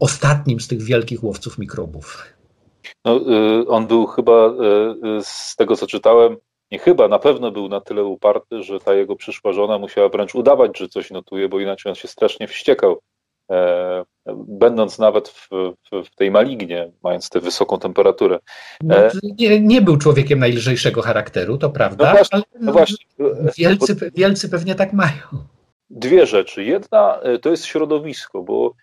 ostatnim z tych wielkich łowców mikrobów. No, on był chyba, z tego co czytałem, nie chyba, na pewno był na tyle uparty, że ta jego przyszła żona musiała wręcz udawać, że coś notuje, bo inaczej on się strasznie wściekał. E, będąc nawet w, w, w, tej malignie, mając tę wysoką temperaturę. No, e, nie, nie, był człowiekiem najlżejszego charakteru, to prawda, no właśnie, ale no właśnie. Wielcy, wielcy pewnie tak mają. Dwie rzeczy. Jedna e, to jest środowisko, bo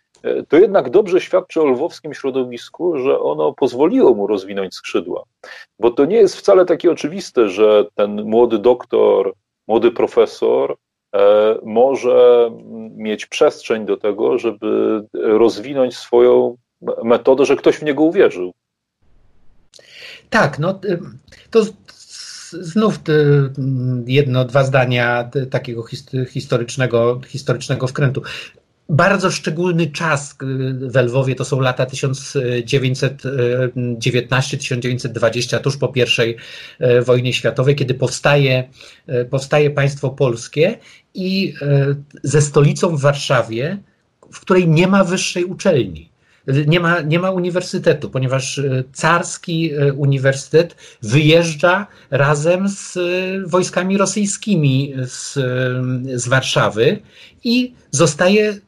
to jednak dobrze świadczy o lwowskim środowisku, że ono pozwoliło mu rozwinąć skrzydła. Bo to nie jest wcale takie oczywiste, że ten młody doktor, młody profesor może mieć przestrzeń do tego, żeby rozwinąć swoją metodę, że ktoś w niego uwierzył. Tak, no to znów jedno, dwa zdania takiego historycznego, historycznego wkrętu bardzo szczególny czas w Lwowie, to są lata 1919-1920, tuż po I e, wojnie światowej, kiedy powstaje, e, powstaje państwo polskie i ze stolicą w Warszawie, w której nie ma wyższej uczelni. Nie ma, nie ma uniwersytetu, ponieważ carski uniwersytet wyjeżdża razem z wojskami rosyjskimi z, z Warszawy i zostaje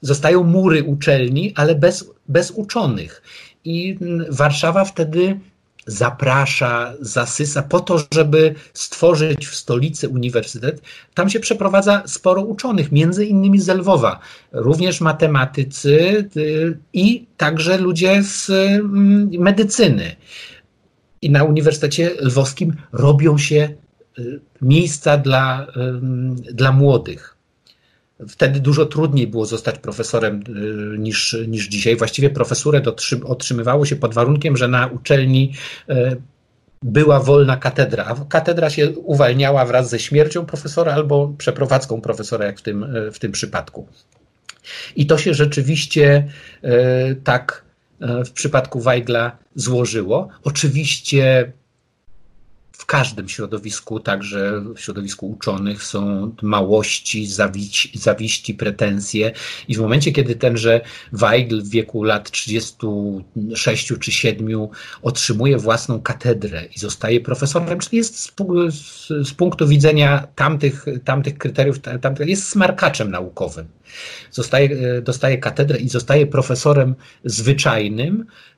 Zostają mury uczelni, ale bez, bez uczonych. I Warszawa wtedy zaprasza, zasysa po to, żeby stworzyć w stolicy uniwersytet. Tam się przeprowadza sporo uczonych, między innymi z Lwowa, również matematycy y, i także ludzie z mm, medycyny. I na Uniwersytecie Lwowskim robią się y, miejsca dla, dla młodych. Wtedy dużo trudniej było zostać profesorem y, niż, niż dzisiaj. Właściwie profesurę otrzymywało się pod warunkiem, że na uczelni y, była wolna katedra, a katedra się uwalniała wraz ze śmiercią profesora albo przeprowadzką profesora, jak w tym, y, w tym przypadku. I to się rzeczywiście tak w przypadku Weigla złożyło. Oczywiście każdym środowisku, także w środowisku uczonych, są małości, zawiści, zawiści, pretensje. I w momencie, kiedy tenże Weigl w wieku lat 36 czy 7 otrzymuje własną katedrę i zostaje profesorem, czyli jest z, z, z punktu widzenia tamtych, tamtych kryteriów, tamtych, jest smarkaczem naukowym. Zostaje, dostaje katedrę i zostaje profesorem zwyczajnym, E,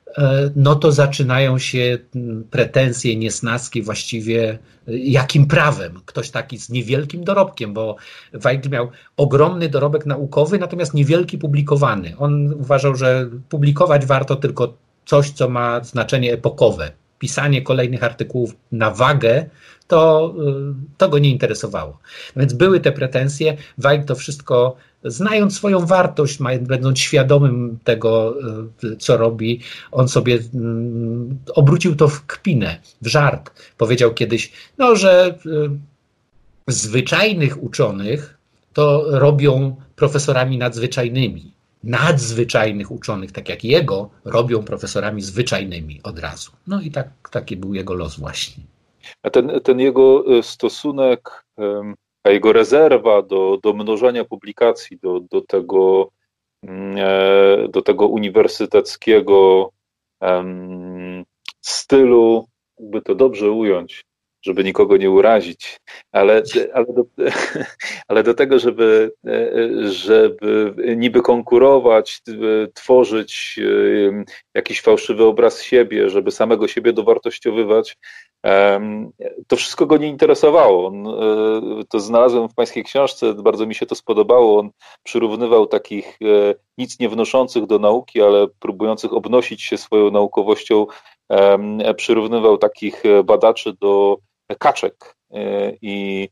no to zaczynają się mm, pretensje, niesnaski właściwie, e, jakim prawem ktoś taki z niewielkim dorobkiem, bo Weigl miał ogromny dorobek naukowy, natomiast niewielki publikowany. On uważał, że publikować warto tylko coś, co ma znaczenie epokowe. Pisanie kolejnych artykułów na wagę to, y, to go nie interesowało. Więc były te pretensje. Weig to wszystko, znając swoją wartość, będąc świadomym tego, y, co robi, on sobie mm, obrócił to w kpinę, w żart. Powiedział kiedyś, no, że y, zwyczajnych uczonych to robią profesorami nadzwyczajnymi. nadzwyczajnych uczonych, tak jak jego, robią profesorami zwyczajnymi od razu. No i tak, taki był jego los właśnie. A ten, ten jego e, stosunek, a jego rezerwa do, do mnożenia publikacji, do, do, tego, mm, e, do tego uniwersyteckiego stylu, jakby to dobrze ująć, żeby nikogo nie urazić, ale, ale, do, ale do tego, żeby, żeby niby konkurować, tworzyć jakiś fałszywy obraz siebie, żeby samego siebie dowartościowywać, to wszystko go nie interesowało. On, e, to znalazłem w pańskiej książce, bardzo mi się to spodobało. On przyrównywał takich e, nic nie wnoszących do nauki, ale próbujących obnosić się swoją naukowością, przyrównywał takich badaczy do kaczek. E, I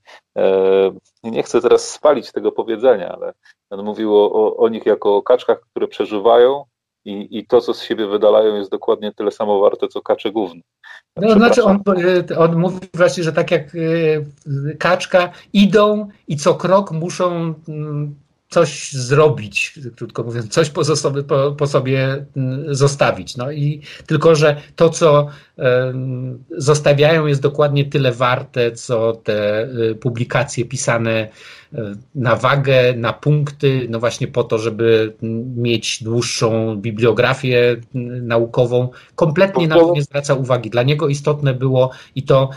nie chcę teraz spalić tego powiedzenia, ale on mówił o, o nich jako o kaczkach, które przeżywają, i, i to, co z siebie wydalają, jest dokładnie tyle samo warte, co kacze główne. No, znaczy on, on mówi właśnie, że tak jak e, kaczka idą i co krok muszą mm, coś zrobić, krótko mówiąc, coś po, sobie, po, po sobie mm, zostawić. No i tylko, że to, co zostawiają, jest dokładnie tyle warte, co te y, publikacje pisane y, na wagę, na punkty, no właśnie po to, żeby mieć dłuższą bibliografię y, naukową. Kompletnie na to nie zwraca uwagi. Dla niego istotne było i to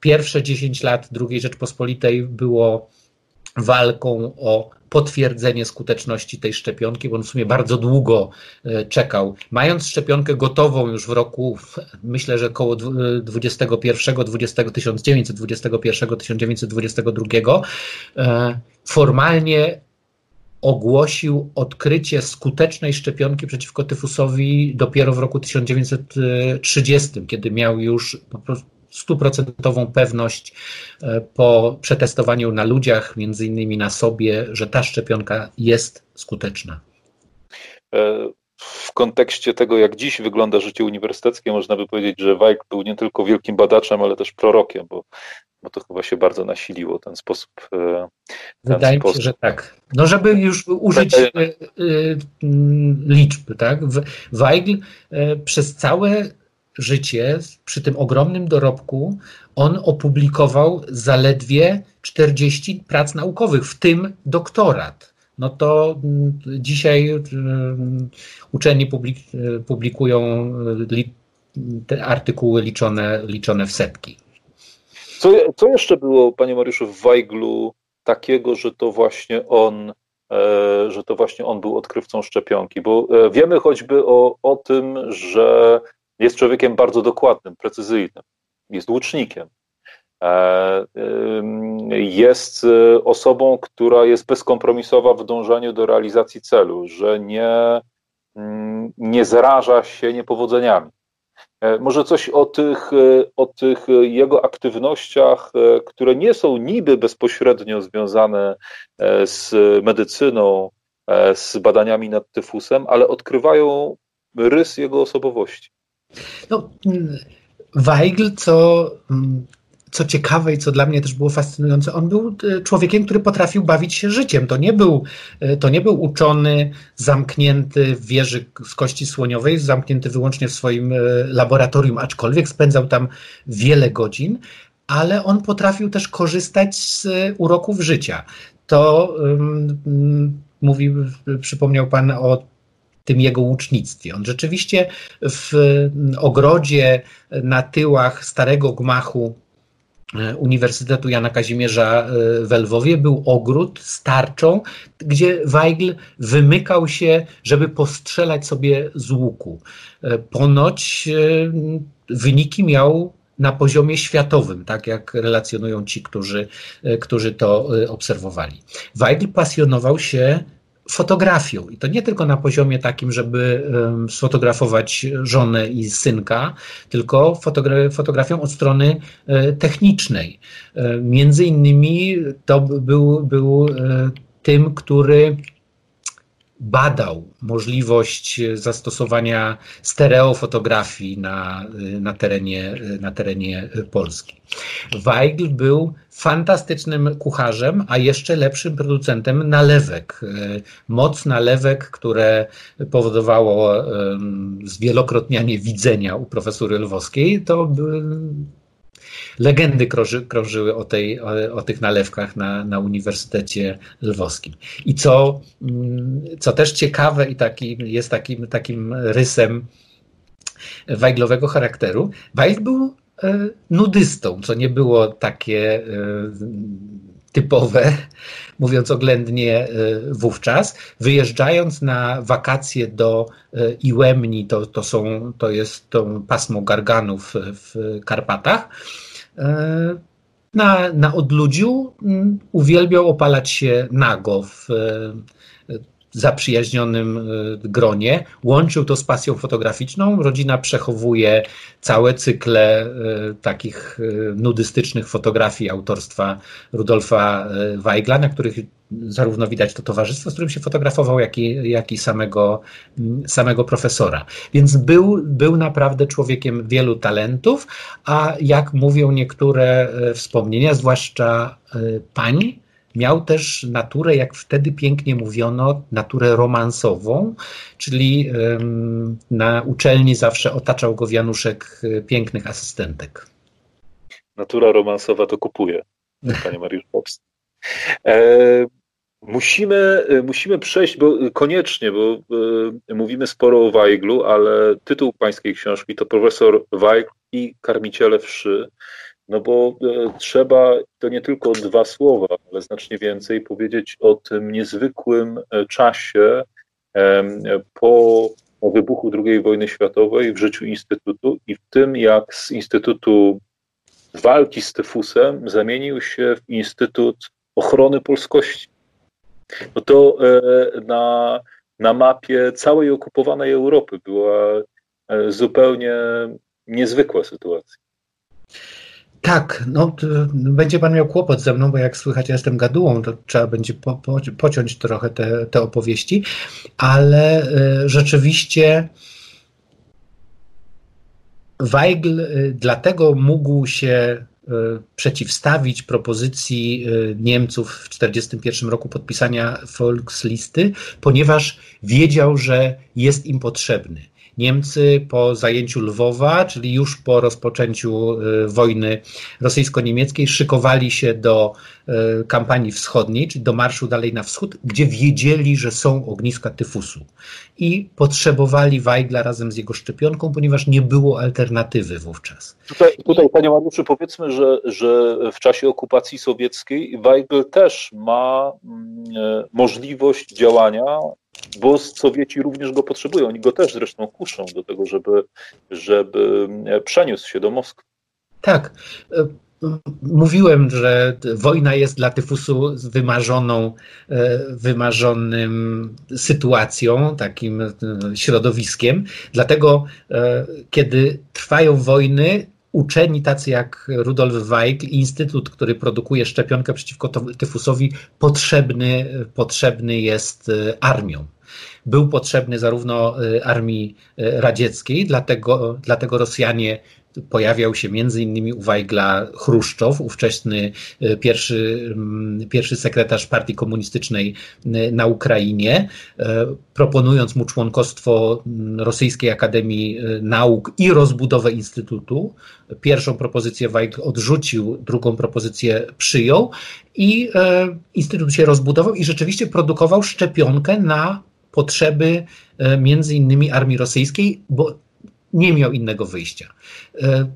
pierwsze 10 lat II Rzeczpospolitej było walką o potwierdzenie skuteczności tej szczepionki, bo on w sumie bardzo długo e, czekał. Mając szczepionkę gotową już w roku, myślę, że około 21, 20, 1921, 1922, formalnie ogłosił odkrycie skutecznej szczepionki przeciwko tyfusowi dopiero w roku 1930, kiedy miał już po prostu stuprocentową pewność e, po przetestowaniu na ludziach, między innymi na sobie, że ta szczepionka jest skuteczna. E, w kontekście tego, jak dziś wygląda życie uniwersyteckie, można by powiedzieć, że Wajk był nie tylko wielkim badaczem, ale też prorokiem, bo, bo to chyba się bardzo nasiliło ten sposób. E, ten Wydaje sposób. mi się, że tak. No, żeby już użyć liczb, tak? Weigl przez całe życie, przy tym ogromnym dorobku, on opublikował zaledwie 40 prac naukowych, w tym doktorat. No to mm, dzisiaj mm, uczeni publikują te artykuły liczone, liczone w setki. Co, co jeszcze było, panie Mariuszu, w Weiglu takiego, że to właśnie on e, że to właśnie on był odkrywcą szczepionki, bo e, wiemy choćby o, o tym, że jest człowiekiem bardzo dokładnym, precyzyjnym, jest łucznikiem. E, jest e, osobą, która jest bezkompromisowa w dążeniu do realizacji celu, że nie, mm, nie zraża się niepowodzeniami. E, może coś o tych, o tych jego aktywnościach, które nie są niby bezpośrednio związane z medycyną, z badaniami nad tyfusem, ale odkrywają rys jego osobowości. No, Weigl, co, co ciekawe i co dla mnie też było fascynujące, on był e, człowiekiem, który potrafił bawić się życiem. To nie był, e, to nie był uczony, zamknięty w wieży z kości słoniowej, zamknięty wyłącznie w swoim e, laboratorium, aczkolwiek spędzał tam wiele godzin, ale on potrafił też korzystać z uroków życia. To um, mówi, przypomniał Pan o tym jego łucznictwie. On rzeczywiście w ogrodzie na tyłach starego gmachu e, Uniwersytetu Jana Kazimierza e, w Lwowie był ogród z tarczą, gdzie Weigl wymykał się, żeby postrzelać sobie z łuku. E, ponoć wyniki miał na poziomie światowym, tak jak relacjonują ci, którzy, którzy to obserwowali. Weigl pasjonował się fotografią. I to nie tylko na poziomie takim, żeby sfotografować żonę i synka, tylko fotogra fotografią od strony e, technicznej. E, między innymi to był, był e, tym, który badał możliwość zastosowania stereofotografii na, na, terenie, na terenie Polski. Weigl był fantastycznym kucharzem, a jeszcze lepszym producentem nalewek. Moc nalewek, które powodowało zwielokrotnianie widzenia u profesory Lwowskiej, to legendy krąży, krążyły o, tej, o, o, tych nalewkach na, na Uniwersytecie Lwowskim. I co, mm, co też ciekawe i taki, jest takim, takim rysem wajglowego charakteru, Wajg był e, nudystą, co nie było takie e, typowe, mówiąc oględnie e, wówczas. Wyjeżdżając na wakacje do Iłemni, to, to, są, to jest to pasmo garganów w Karpatach, na, na odludziu mm, uwielbiał opalać się nago w e, zaprzyjaźnionym e, gronie. Łączył to z pasją fotograficzną. Rodzina przechowuje całe cykle takich nudystycznych fotografii autorstwa Rudolfa Weigla, na których zarówno widać to towarzystwo, z którym się fotografował, jak i, jak i samego, samego profesora. Więc był, był naprawdę człowiekiem wielu talentów, a jak mówią niektóre e, wspomnienia, zwłaszcza e, pań, miał też naturę, jak wtedy pięknie mówiono, naturę romansową, czyli na uczelni zawsze otaczał go wianuszek e, pięknych asystentek. Natura romansowa to kupuje, panie Mariusz Pops. Musimy, y, musimy przejść, bo y, koniecznie, bo y, mówimy sporo o Weiglu, ale tytuł pańskiej książki to profesor Weigl i karmiciele wszy. No bo trzeba to nie tylko dwa słowa, ale znacznie więcej powiedzieć o tym niezwykłym czasie po wybuchu II wojny światowej w życiu Instytutu i w tym, jak z Instytutu Walki z Tyfusem zamienił się w Instytut Ochrony Polskości no to e, na, na mapie całej okupowanej Europy była e, zupełnie niezwykła sytuacja. Tak, no będzie pan miał kłopot ze mną, bo jak słychać, ja jestem gadułą, to trzeba będzie po, po, pociąć trochę te, te opowieści, ale y, rzeczywiście Weigl y, dlatego mógł się E, przeciwstawić propozycji Niemców w 1941 roku podpisania Volkslisty, ponieważ wiedział, że jest im potrzebny. Niemcy po zajęciu Lwowa, czyli już po rozpoczęciu e, wojny rosyjsko-niemieckiej, szykowali się do e, kampanii wschodniej, czyli do marszu dalej na wschód, gdzie wiedzieli, że są ogniska tyfusu. I potrzebowali Weigla razem z jego szczepionką, ponieważ nie było alternatywy wówczas. Tutaj, tutaj panie Mariuszu, powiedzmy, że, że w czasie okupacji sowieckiej Weigl też ma mm, e, możliwość działania bo Sowieci również go potrzebują. Oni go też zresztą kuszą do tego, żeby, żeby przeniósł się do Moskwy. Tak. Mówiłem, że wojna jest dla tyfusu wymarzoną, wymarzonym sytuacją, takim środowiskiem. Dlatego, kiedy trwają wojny, uczeni tacy jak Rudolf Weigl, instytut, który produkuje szczepionkę przeciwko tyfusowi, potrzebny, potrzebny jest e, armią. Był potrzebny zarówno e, armii e, radzieckiej, dlatego, dlatego Rosjanie pojawiał się między innymi u Wajgla Chruszczow, ówczesny e, pierwszy, pierwszy sekretarz partii komunistycznej e, na Ukrainie, e, proponując mu członkostwo Rosyjskiej Akademii Nauk i rozbudowę Instytutu. Pierwszą propozycję Weigl odrzucił, drugą propozycję przyjął i Instytut się rozbudował i rzeczywiście produkował szczepionkę na potrzeby między innymi armii rosyjskiej, bo nie miał innego wyjścia. E,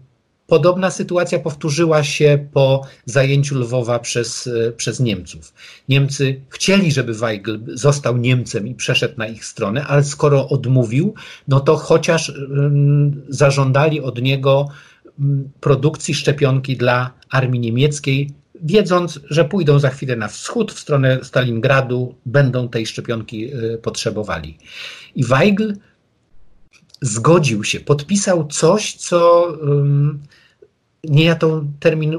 podobna sytuacja powtórzyła się po zajęciu Lwowa przez, e, przez Niemców. Niemcy chcieli, żeby Weigl został Niemcem i przeszedł na ich stronę, ale skoro odmówił, no to chociaż zażądali od niego produkcji szczepionki dla armii niemieckiej, wiedząc, że pójdą za chwilę na wschód, w stronę Stalingradu, będą tej szczepionki e, potrzebowali. I Weigl zgodził się, podpisał coś, co nie ja ten termin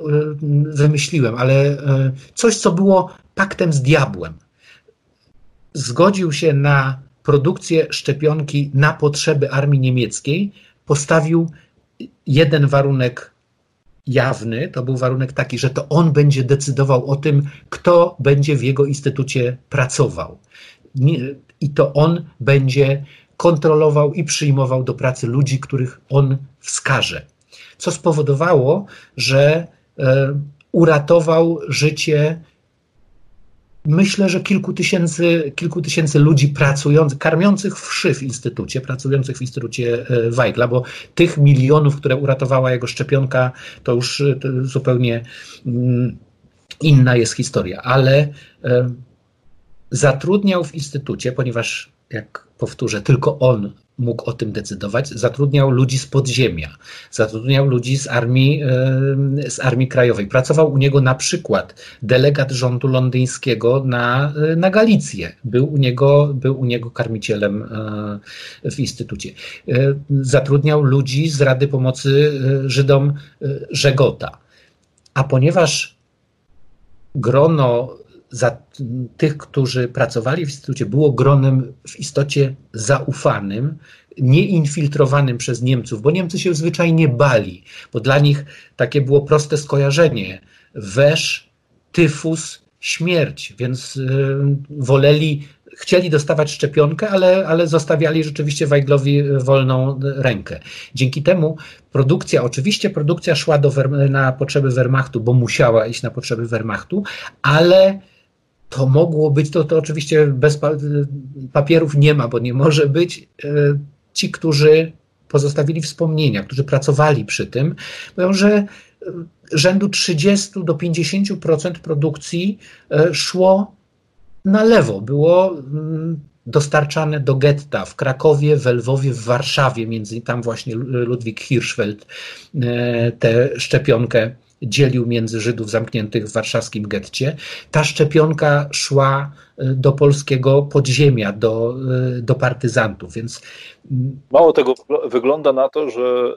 wymyśliłem, ale e, coś, co było paktem z diabłem. zgodził się na produkcję szczepionki na potrzeby armii niemieckiej, postawił jeden warunek jawny, to był warunek taki, że to on będzie decydował o tym, kto będzie w jego instytucie pracował. I to on będzie kontrolował i przyjmował do pracy ludzi, których on wskaże. Co spowodowało, że e, uratował życie myślę, że kilku tysięcy, kilku tysięcy ludzi pracujących, karmiących wszy w instytucie, pracujących w instytucie e, Weigla, bo tych milionów, które uratowała jego szczepionka, to już e, to zupełnie mm, inna jest historia, ale zatrudniał w instytucie, ponieważ jak powtórzę, tylko on mógł o tym decydować, zatrudniał ludzi z podziemia, zatrudniał ludzi z armii, z armii krajowej. Pracował u niego na przykład delegat rządu londyńskiego na, na Galicję. Był u, niego, był u niego karmicielem e, w instytucie. E, zatrudniał ludzi z Rady Pomocy e, Żydom Żegota. A ponieważ grono za tych, którzy pracowali w instytucie, było gronem w istocie zaufanym, nieinfiltrowanym przez Niemców, bo Niemcy się zwyczajnie bali, bo dla nich takie było proste skojarzenie: wesz, tyfus, śmierć, więc y, woleli, chcieli dostawać szczepionkę, ale, ale zostawiali rzeczywiście Weiglowi wolną rękę. Dzięki temu produkcja, oczywiście produkcja szła do, na potrzeby Wehrmachtu, bo musiała iść na potrzeby Wehrmachtu, ale to mogło być, to, to oczywiście bez papierów nie ma, bo nie może być. E, ci, którzy pozostawili wspomnienia, którzy pracowali przy tym, mówią, że e, rzędu 30 do 50% produkcji e, szło na lewo. Było mm, dostarczane do getta w Krakowie, w Lwowie, w Warszawie, między tam właśnie Ludwik Hirschfeld tę szczepionkę dzielił między Żydów zamkniętych w warszawskim getcie. Ta szczepionka szła y, do polskiego podziemia, do, y, do partyzantów, więc... Mm, Mało tego, wygląda na to, że,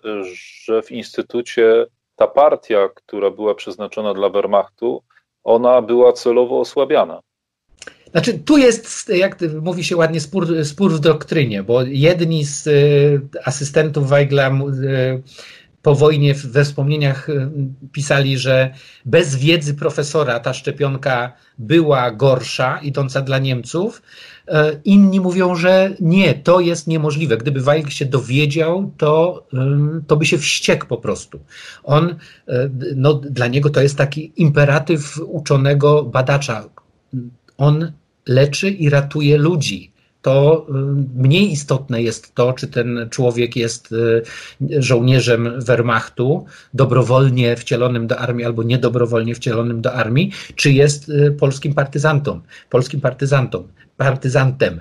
że w instytucie ta partia, która była przeznaczona dla Wehrmachtu, ona była celowo osłabiana. Znaczy, tu jest, jak mówi się ładnie, spór, spór w doktrynie, bo jedni z y, asystentów Weigla po wojnie we wspomnieniach y, pisali, że bez wiedzy profesora ta szczepionka była gorsza, idąca dla Niemców. Y, inni mówią, że nie, to jest niemożliwe. Gdyby Weigl się dowiedział, to, to by się wściekł po prostu. On, no, dla niego to jest taki imperatyw uczonego badacza. On leczy i ratuje ludzi to y, mniej istotne jest to, czy ten człowiek jest y, żołnierzem Wehrmachtu, dobrowolnie wcielonym do armii albo niedobrowolnie wcielonym do armii, czy jest y, polskim partyzantą, polskim partyzantą, partyzantem.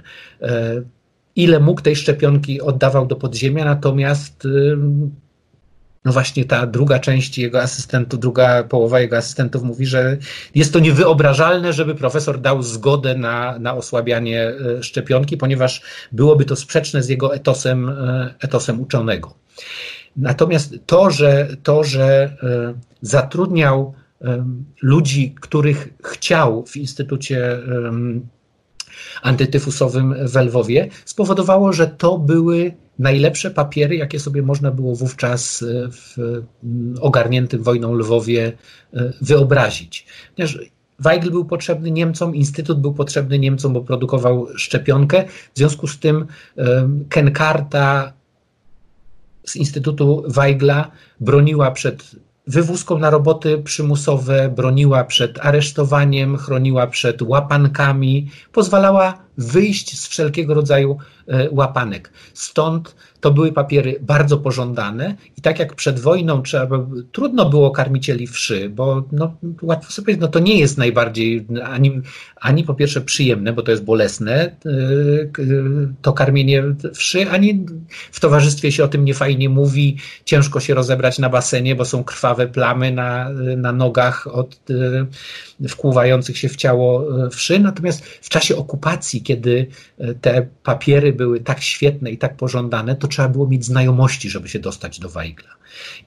Ile mógł tej szczepionki oddawał do podziemia, natomiast no właśnie ta druga część jego asystentów, druga połowa jego asystentów mówi, że jest to niewyobrażalne, żeby profesor dał zgodę na, na osłabianie e, szczepionki, ponieważ byłoby to sprzeczne z jego etosem, e, etosem uczonego. Natomiast to, że, to, że e, zatrudniał ludzi, których chciał w Instytucie antytyfusowym w Lwowie, spowodowało, że to były najlepsze papiery, jakie sobie można było wówczas e, w mm, ogarniętym wojną Lwowie e, wyobrazić. Ponieważ Weigl był potrzebny Niemcom, Instytut był potrzebny Niemcom, bo produkował szczepionkę. W związku z tym Kenkarta z Instytutu Weigla broniła przed wywózką na roboty przymusowe, broniła przed aresztowaniem, chroniła przed łapankami, pozwalała wyjść z wszelkiego rodzaju e, łapanek. Stąd to były papiery bardzo pożądane i tak jak przed wojną trzeba, trudno było karmicieli wszy, bo no, łatwo sobie powiedzieć, no to nie jest najbardziej ani, ani po pierwsze przyjemne, bo to jest bolesne, e, to karmienie wszy, ani w towarzystwie się o tym niefajnie mówi, ciężko się rozebrać na basenie, bo są krwawe plamy na, na nogach od e, wkłuwających się w ciało wszy, natomiast w czasie okupacji, kiedy te papiery były tak świetne i tak pożądane, to trzeba było mieć znajomości, żeby się dostać do Weigla.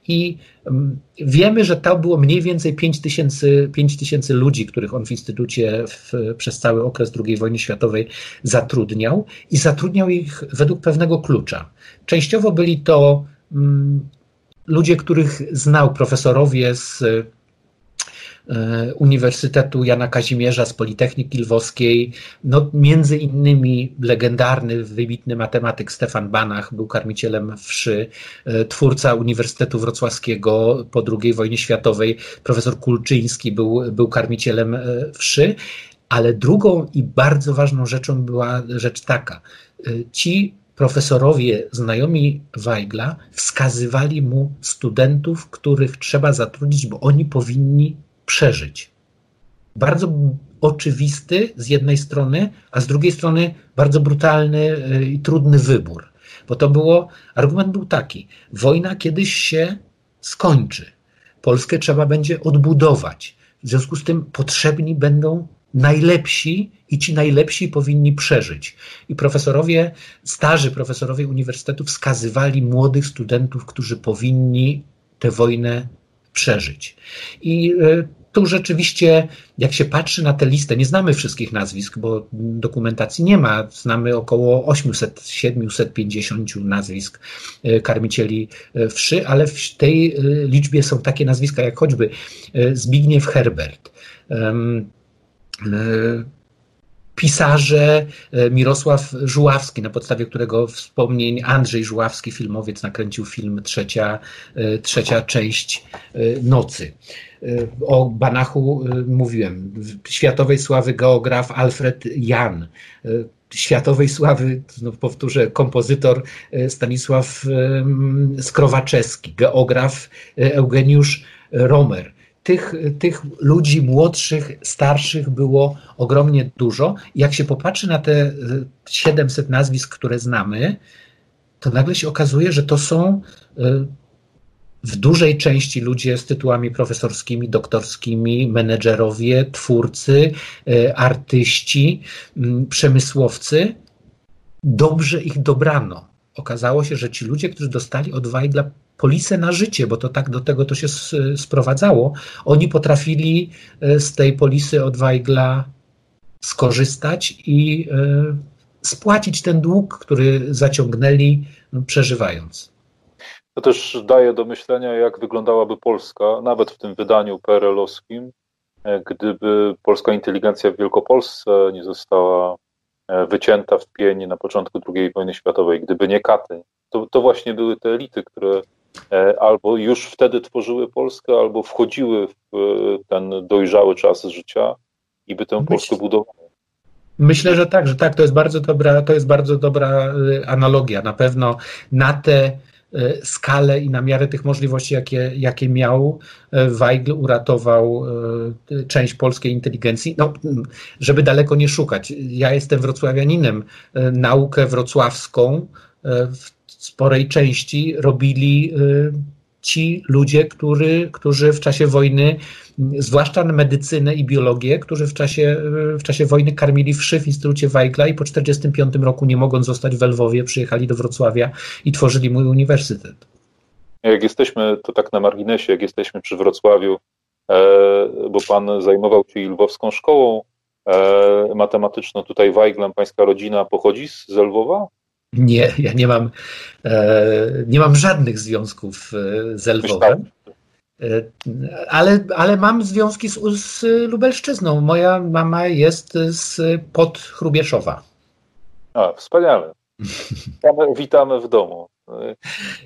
I um, wiemy, że to było mniej więcej 5 tysięcy, 5 tysięcy ludzi, których on w Instytucie w, przez cały okres II wojny światowej zatrudniał i zatrudniał ich według pewnego klucza. Częściowo byli to um, ludzie, których znał profesorowie z Uniwersytetu Jana Kazimierza z Politechniki Lwowskiej. No, między innymi legendarny, wybitny matematyk Stefan Banach był karmicielem wszy, e, twórca Uniwersytetu Wrocławskiego po II wojnie światowej, profesor Kulczyński był, był karmicielem e, wszy, ale drugą i bardzo ważną rzeczą była rzecz taka. Ci profesorowie znajomi Weigla wskazywali mu studentów, których trzeba zatrudnić, bo oni powinni przeżyć. Bardzo oczywisty z jednej strony, a z drugiej strony bardzo brutalny y, i trudny wybór. Bo to było, argument był taki: wojna kiedyś się skończy. Polskę trzeba będzie odbudować. W związku z tym potrzebni będą najlepsi i ci najlepsi powinni przeżyć. I profesorowie, starzy profesorowie uniwersytetu wskazywali młodych studentów, którzy powinni tę wojnę przeżyć. I e, tu rzeczywiście, jak się patrzy na tę listę, nie znamy wszystkich nazwisk, bo dokumentacji nie ma. Znamy około 800-750 nazwisk e, karmicieli e, wszy, ale w tej liczbie są takie nazwiska jak choćby Zbigniew Herbert, pisarze e, Mirosław Żuławski, na podstawie którego wspomnień Andrzej Żuławski, filmowiec, nakręcił film Trzecia, e, trzecia część e, Nocy. O Banachu mówiłem. Światowej sławy geograf Alfred Jan. Światowej sławy, no powtórzę, kompozytor Stanisław Skrowaczewski, geograf Eugeniusz Romer tych, tych ludzi młodszych, starszych było ogromnie dużo. Jak się popatrzy na te 700 nazwisk, które znamy, to nagle się okazuje, że to są e, w dużej części ludzie z tytułami profesorskimi, doktorskimi, menedżerowie, twórcy, e, artyści, przemysłowcy. Dobrze ich dobrano. Okazało się, że ci ludzie, którzy dostali od Weigla polisę na życie, bo to tak do tego to się sprowadzało. Oni potrafili e, z tej polisy od Weigla skorzystać i e, spłacić ten dług, który zaciągnęli, no, przeżywając. To też daje do myślenia, jak wyglądałaby Polska, nawet w tym wydaniu PRL-owskim, e, gdyby polska inteligencja w Wielkopolsce nie została wycięta w pień na początku II wojny światowej, gdyby nie Katyń. To, to właśnie były te elity, które E, albo już wtedy tworzyły Polskę, albo wchodziły w e, ten dojrzały czas życia i by tę. Polskę budowały. Myślę, że tak, że tak, to jest bardzo dobra, to jest bardzo dobra e, analogia. Na pewno na tę skalę i na miarę tych możliwości, jakie, jakie miał, Weigl uratował część polskiej inteligencji. No, żeby daleko nie szukać. Ja jestem wrocławianinem. Naukę wrocławską w sporej części robili ci ludzie, który, którzy w czasie wojny, zwłaszcza medycynę i biologię, którzy w czasie, w czasie wojny karmili wszy w Instytucie Weigla i po 1945 roku, nie mogąc zostać w Lwowie, przyjechali do Wrocławia i tworzyli mój uniwersytet. Jak jesteśmy, to tak na marginesie, jak jesteśmy przy Wrocławiu, e, bo pan zajmował się lwowską szkołą e, matematyczną, tutaj Weiglem, pańska rodzina pochodzi z Lwowa? Nie, ja nie mam, e, nie mam żadnych związków e, z Lwowem. E, ale, ale mam związki z, z Lubelszczyzną. Moja mama jest z pod Chrubieszowa. A, wspaniale. Witamy, witamy w domu.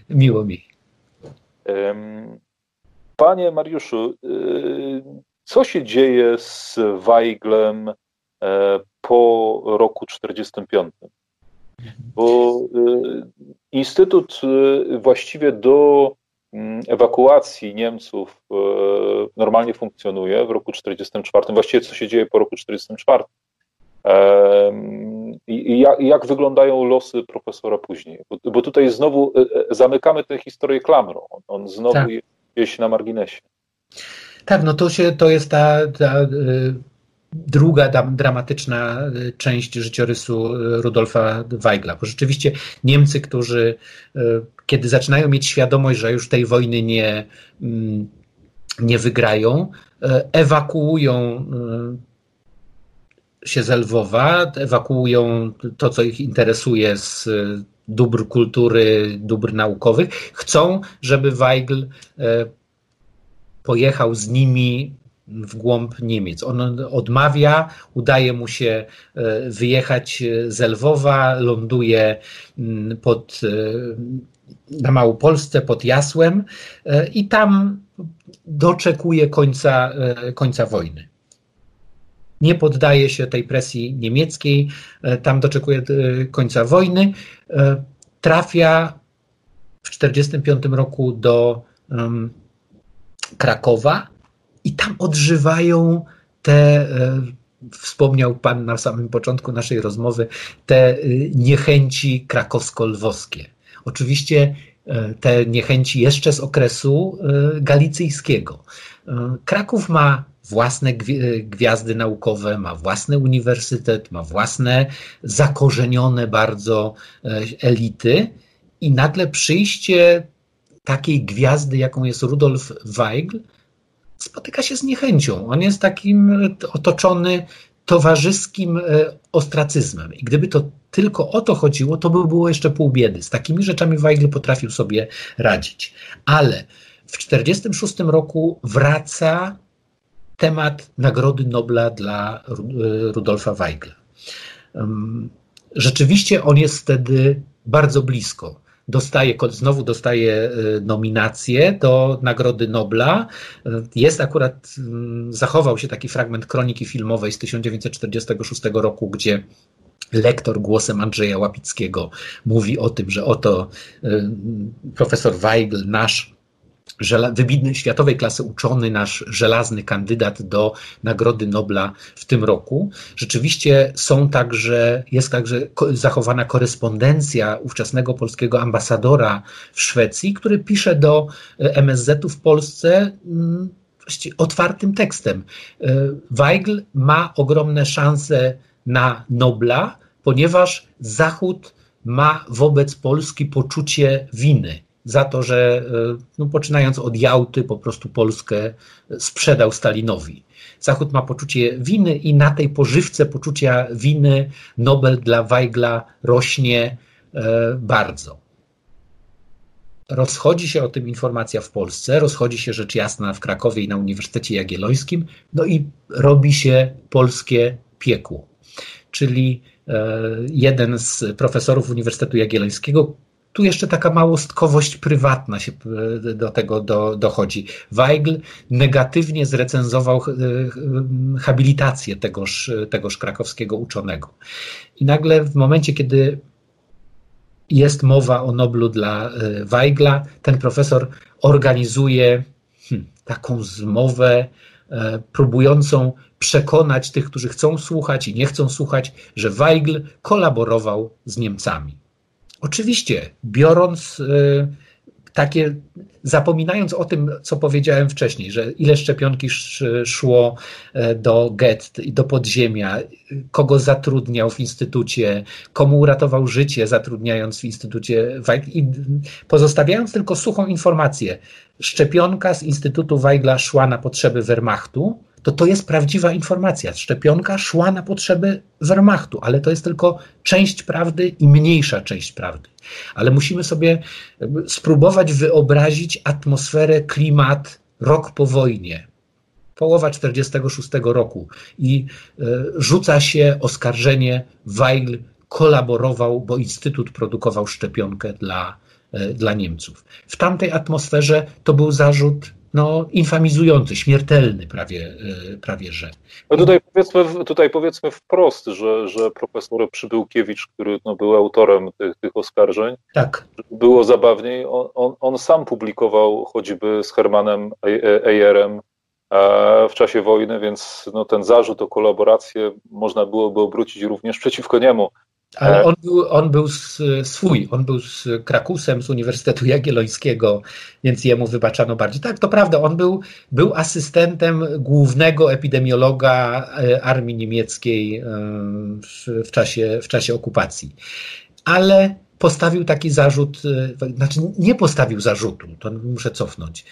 Miło mi. Panie Mariuszu, co się dzieje z Weiglem po roku 1945? Bo y, Instytut y, właściwie do mm, ewakuacji Niemców y, normalnie funkcjonuje w roku 1944. Właściwie co się dzieje po roku 1944? I jak, jak wyglądają losy profesora później? Bo, bo, tutaj znowu zamykamy tę historię klamrą. On, znowu tak. jest na marginesie. Tak, no to, się, to jest ta, ta druga dramatyczna część życiorysu Rudolfa Weigla, bo rzeczywiście Niemcy, którzy kiedy zaczynają mieć świadomość, że już tej wojny nie, mm, nie wygrają, ewakuują się z Lwowa, ewakuują to, co ich interesuje z dóbr kultury, dóbr naukowych. Chcą, żeby Weigl pojechał z nimi w głąb Niemiec. On odmawia, udaje mu się e, wyjechać z Lwowa, ląduje mm, pod, e, na Małopolsce pod Jasłem i tam doczekuje końca, końca wojny nie poddaje się tej presji niemieckiej, e, tam doczekuje e, końca wojny. E, trafia w 1945 roku do Krakowa i tam odżywają te, wspomniał Pan na samym początku naszej rozmowy, te niechęci krakowsko-lwowskie. Oczywiście te niechęci jeszcze z okresu galicyjskiego. Kraków ma własne gwiazdy naukowe, ma własny uniwersytet, ma własne zakorzenione bardzo e, elity i nagle przyjście takiej gwiazdy, jaką jest Rudolf Weigl, spotyka się z niechęcią. On jest takim otoczony towarzyskim e, ostracyzmem. I gdyby to tylko o to chodziło, to by było jeszcze pół biedy. Z takimi rzeczami Weigl potrafił sobie radzić. Ale w 1946 roku wraca temat Nagrody Nobla dla Rudolfa Weigla. Rzeczywiście on jest wtedy bardzo blisko. Dostaje, znowu dostaje e, nominację do Nagrody Nobla. Jest akurat, zachował się taki fragment kroniki filmowej z 1946 roku, gdzie lektor głosem Andrzeja mówi o tym, że oto profesor Weigl, nasz wybitny światowej klasy uczony, nasz żelazny kandydat do Nagrody Nobla w tym roku. Rzeczywiście są także, jest także zachowana korespondencja ówczesnego polskiego ambasadora w Szwecji, który pisze do e, MSZ-u w Polsce mm, otwartym tekstem. E, Weigl ma ogromne szanse na Nobla, ponieważ Zachód ma wobec Polski poczucie winy za to, że e, no, poczynając od Jałty po prostu Polskę sprzedał Stalinowi. Zachód ma poczucie winy i na tej pożywce poczucia winy Nobel dla Weigla rośnie e, bardzo. Rozchodzi się o tym informacja w Polsce, rozchodzi się rzecz jasna w Krakowie i na Uniwersytecie Jagiellońskim, no i robi się polskie piekło. Czyli e, jeden z profesorów Uniwersytetu Jagiellońskiego tu jeszcze taka małostkowość prywatna się e, do tego do, dochodzi. Weigl negatywnie zrecenzował e, e, habilitację tegoż, tegoż krakowskiego uczonego. I nagle w momencie, kiedy jest mowa o Noblu dla Weigla, ten profesor organizuje hmm, taką zmowę, próbującą przekonać tych, którzy chcą słuchać i nie chcą słuchać, że Weigl kolaborował z Niemcami. Oczywiście, biorąc y, takie, zapominając o tym, co powiedziałem wcześniej, że ile szczepionki szło e, do gett i do podziemia, kogo zatrudniał w instytucie, komu uratował życie zatrudniając w instytucie i pozostawiając tylko suchą informację, szczepionka z Instytutu Weigla szła na potrzeby Wehrmachtu, to to jest prawdziwa informacja. Szczepionka szła na potrzeby Wehrmachtu, ale to jest tylko część prawdy i mniejsza część prawdy. Ale musimy sobie spróbować wyobrazić atmosferę, klimat rok po wojnie, połowa 46 roku i y, rzuca się oskarżenie Weigl kolaborował, bo Instytut produkował szczepionkę dla, y, dla Niemców. W tamtej atmosferze to był zarzut no, infamizujący, śmiertelny prawie, e, prawie że. No tutaj, powiedzmy, tutaj powiedzmy wprost, że, że profesor Przybyłkiewicz, który no, był autorem tych, tych oskarżeń, tak. było zabawniej, on, on, on sam publikował choćby z Hermanem Eyerem e, w czasie wojny, więc no, ten zarzut o kolaborację można byłoby obrócić również przeciwko niemu. Ale on był, on był swój, on był z Krakusem z Uniwersytetu Jagiellońskiego, więc jemu wybaczano bardziej. Tak, to prawda, on był, był asystentem głównego epidemiologa e, armii niemieckiej e, w, w, czasie, w czasie okupacji. Ale postawił taki zarzut, e, znaczy nie postawił zarzutu, to muszę cofnąć,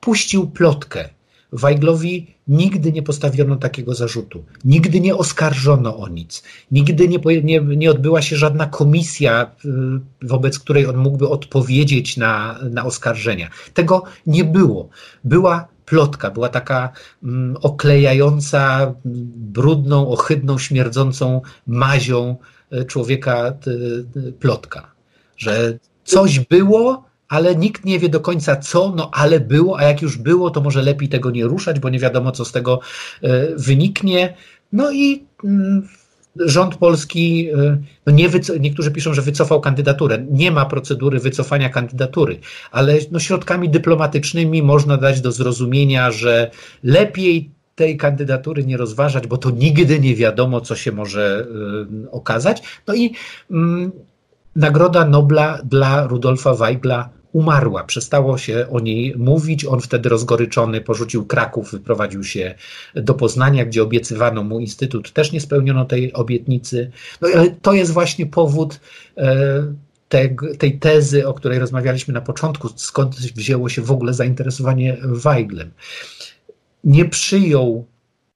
puścił plotkę Weiglowi nigdy nie postawiono takiego zarzutu, nigdy nie oskarżono o nic, nigdy nie, nie, nie odbyła się żadna komisja, y, wobec której on mógłby odpowiedzieć na, na oskarżenia. Tego nie było. Była plotka, była taka mm, oklejająca, brudną, ohydną, śmierdzącą mazią y, człowieka y, plotka, że coś było, ale nikt nie wie do końca co, no ale było, a jak już było, to może lepiej tego nie ruszać, bo nie wiadomo, co z tego e, wyniknie. No i mm, rząd polski, e, no nie niektórzy piszą, że wycofał kandydaturę. Nie ma procedury wycofania kandydatury, ale no środkami dyplomatycznymi można dać do zrozumienia, że lepiej tej kandydatury nie rozważać, bo to nigdy nie wiadomo, co się może y, okazać. No i y, Nagroda Nobla dla Rudolfa Weigla umarła. Przestało się o niej mówić. On wtedy rozgoryczony porzucił Kraków, wyprowadził się do Poznania, gdzie obiecywano mu instytut. Też nie spełniono tej obietnicy. No, ale to jest właśnie powód e, te, tej tezy, o której rozmawialiśmy na początku, skąd wzięło się w ogóle zainteresowanie Weiglem. Nie przyjął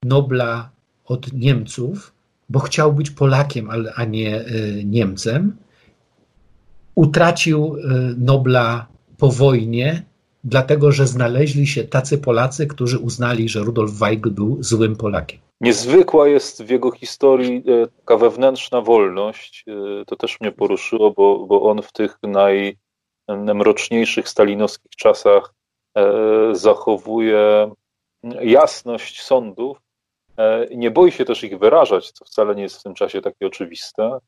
Nobla od Niemców, bo chciał być Polakiem, a nie e, Niemcem utracił y, Nobla po wojnie, dlatego że znaleźli się tacy Polacy, którzy uznali, że Rudolf Weigl był złym Polakiem. Niezwykła jest w jego historii e, taka wewnętrzna wolność. E, to też mnie poruszyło, bo, bo on w tych najmroczniejszych stalinowskich czasach e, zachowuje jasność sądów. Nie boi się też ich wyrażać, co wcale nie jest w tym czasie takie oczywiste.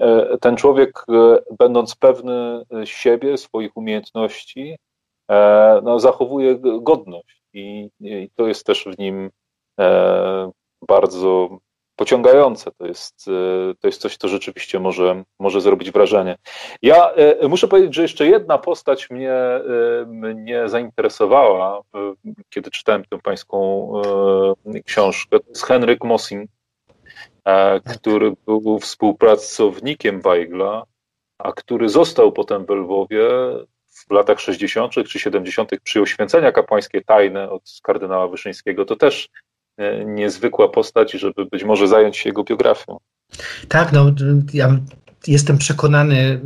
E, ten człowiek, e, będąc pewny siebie, swoich umiejętności, e, no, zachowuje godność i, i to jest też w nim bardzo pociągające. To jest, to jest coś, co rzeczywiście może, może zrobić wrażenie. Ja muszę powiedzieć, że jeszcze jedna postać mnie, mnie zainteresowała, kiedy czytałem tę pańską książkę. To jest Henryk Mossing, tak. Który był współpracownikiem Weigla, a który został potem w Lwowie w latach 60. czy 70. przyjął święcenia kapłańskie tajne od kardynała Wyszyńskiego. To też e, niezwykła postać, żeby być może zająć się jego biografią. Tak, no ja jestem przekonany,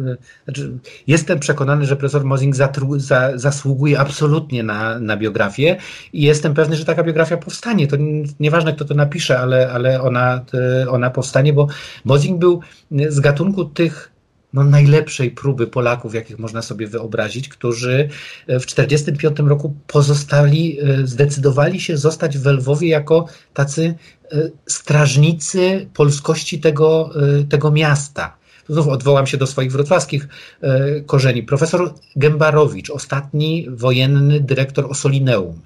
znaczy jestem przekonany, że profesor Mosing zatru, za, zasługuje absolutnie na, na biografię i jestem pewny, że taka biografia powstanie. To nieważne, kto to napisze, ale, ale ona, ona powstanie, bo Mosing był z gatunku tych no, najlepszej próby Polaków, jakich można sobie wyobrazić, którzy w 1945 roku pozostali, zdecydowali się zostać w Lwowie jako tacy e, strażnicy polskości tego, e, tego miasta znów odwołam się do swoich wrocławskich e, korzeni. Profesor Gębarowicz, ostatni wojenny dyrektor Osolineum.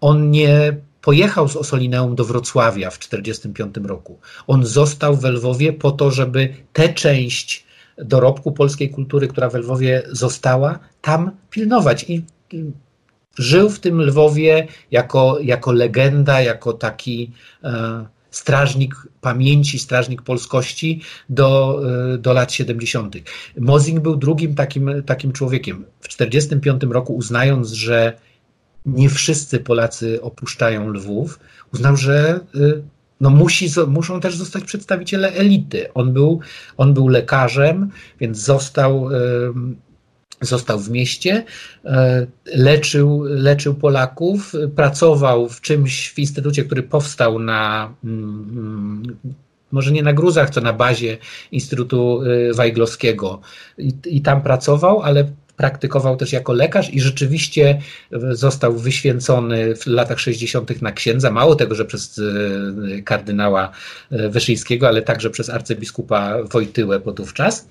On nie pojechał z Osolineum do Wrocławia w 1945 roku. On został w Lwowie po to, żeby tę część dorobku polskiej kultury, która w Lwowie została, tam pilnować. I żył w tym Lwowie jako, jako legenda, jako taki. E, strażnik pamięci, strażnik polskości do, y, do lat 70. Mozing był drugim takim, takim człowiekiem. W 1945 roku uznając, że nie wszyscy Polacy opuszczają Lwów, uznał, że y, no musi, muszą też zostać przedstawiciele elity. On był, on był lekarzem, więc został Został w mieście, e, leczył, leczył Polaków, pracował w czymś w instytucie, który powstał na, mm, mm, może nie na gruzach, co na bazie Instytutu e, Wajglowskiego. I, I tam pracował, ale praktykował też jako lekarz i rzeczywiście został wyświęcony w latach 60. na księdza. Mało tego, że przez e, kardynała Wyszyńskiego, ale także przez arcybiskupa Wojtyłę podówczas.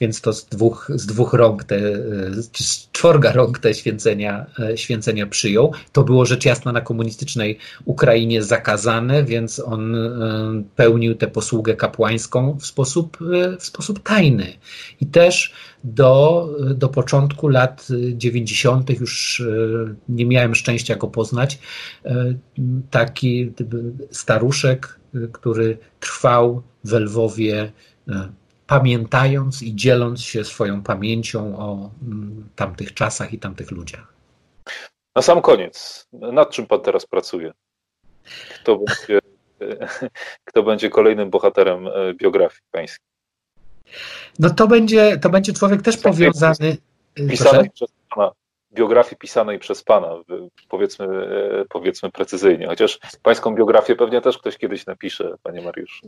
więc to z dwóch, z dwóch rąk, te, z czworga rąk te święcenia, święcenia przyjął. To było rzecz jasna na komunistycznej Ukrainie zakazane, więc on pełnił tę posługę kapłańską w sposób, w sposób tajny. I też do, do początku lat 90. już nie miałem szczęścia go poznać. Taki staruszek, który trwał w Lwowie, e, pamiętając i dzieląc się swoją pamięcią o mm, tamtych czasach i tamtych ludziach. Na sam koniec, nad czym Pan teraz pracuje? Kto będzie, kto będzie kolejnym bohaterem e, biografii Pańskiej? No to będzie, to będzie człowiek też powiązany. Pisany przez Pana, biografii pisanej przez Pana, powiedzmy, e, powiedzmy precyzyjnie. Chociaż Pańską biografię pewnie też ktoś kiedyś napisze, Panie Mariusz.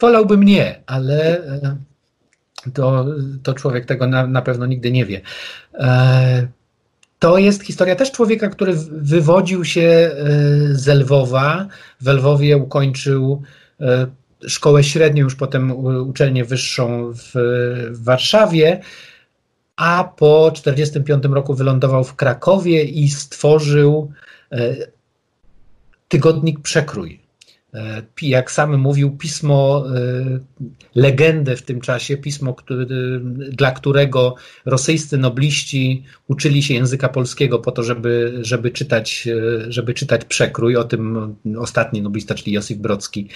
Wolałbym nie, ale e, to, to człowiek tego na, na pewno nigdy nie wie. E, to jest historia też człowieka, który wywodził się z Lwowa. W Lwowie ukończył szkołę średnią, już potem uczelnię wyższą w, w Warszawie a po 1945 roku wylądował w Krakowie i stworzył e, tygodnik Przekrój. E, jak sam mówił, pismo, e, legendę w tym czasie, pismo, który, dla którego rosyjscy nobliści uczyli się języka polskiego po to, żeby, żeby, czytać, e, żeby czytać przekrój. O tym ostatni noblista, czyli Josif Brocki,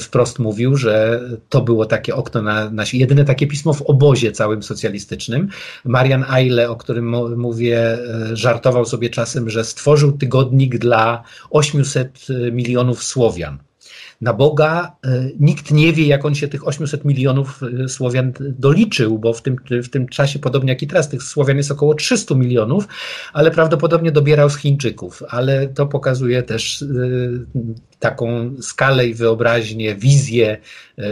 wprost mówił, że to było takie okno na, na jedyne takie pismo w obozie całym socjalistycznym. Marian Eile, o którym mówię, żartował sobie czasem, że stworzył tygodnik dla 800 milionów Słowian na Boga e, nikt nie wie, jak on się tych 800 milionów e, Słowian doliczył, bo w tym, w tym czasie, podobnie jak i teraz, tych Słowian jest około 300 milionów, ale prawdopodobnie dobierał z Chińczyków. Ale to pokazuje też e, taką skalę i wyobraźnię, wizję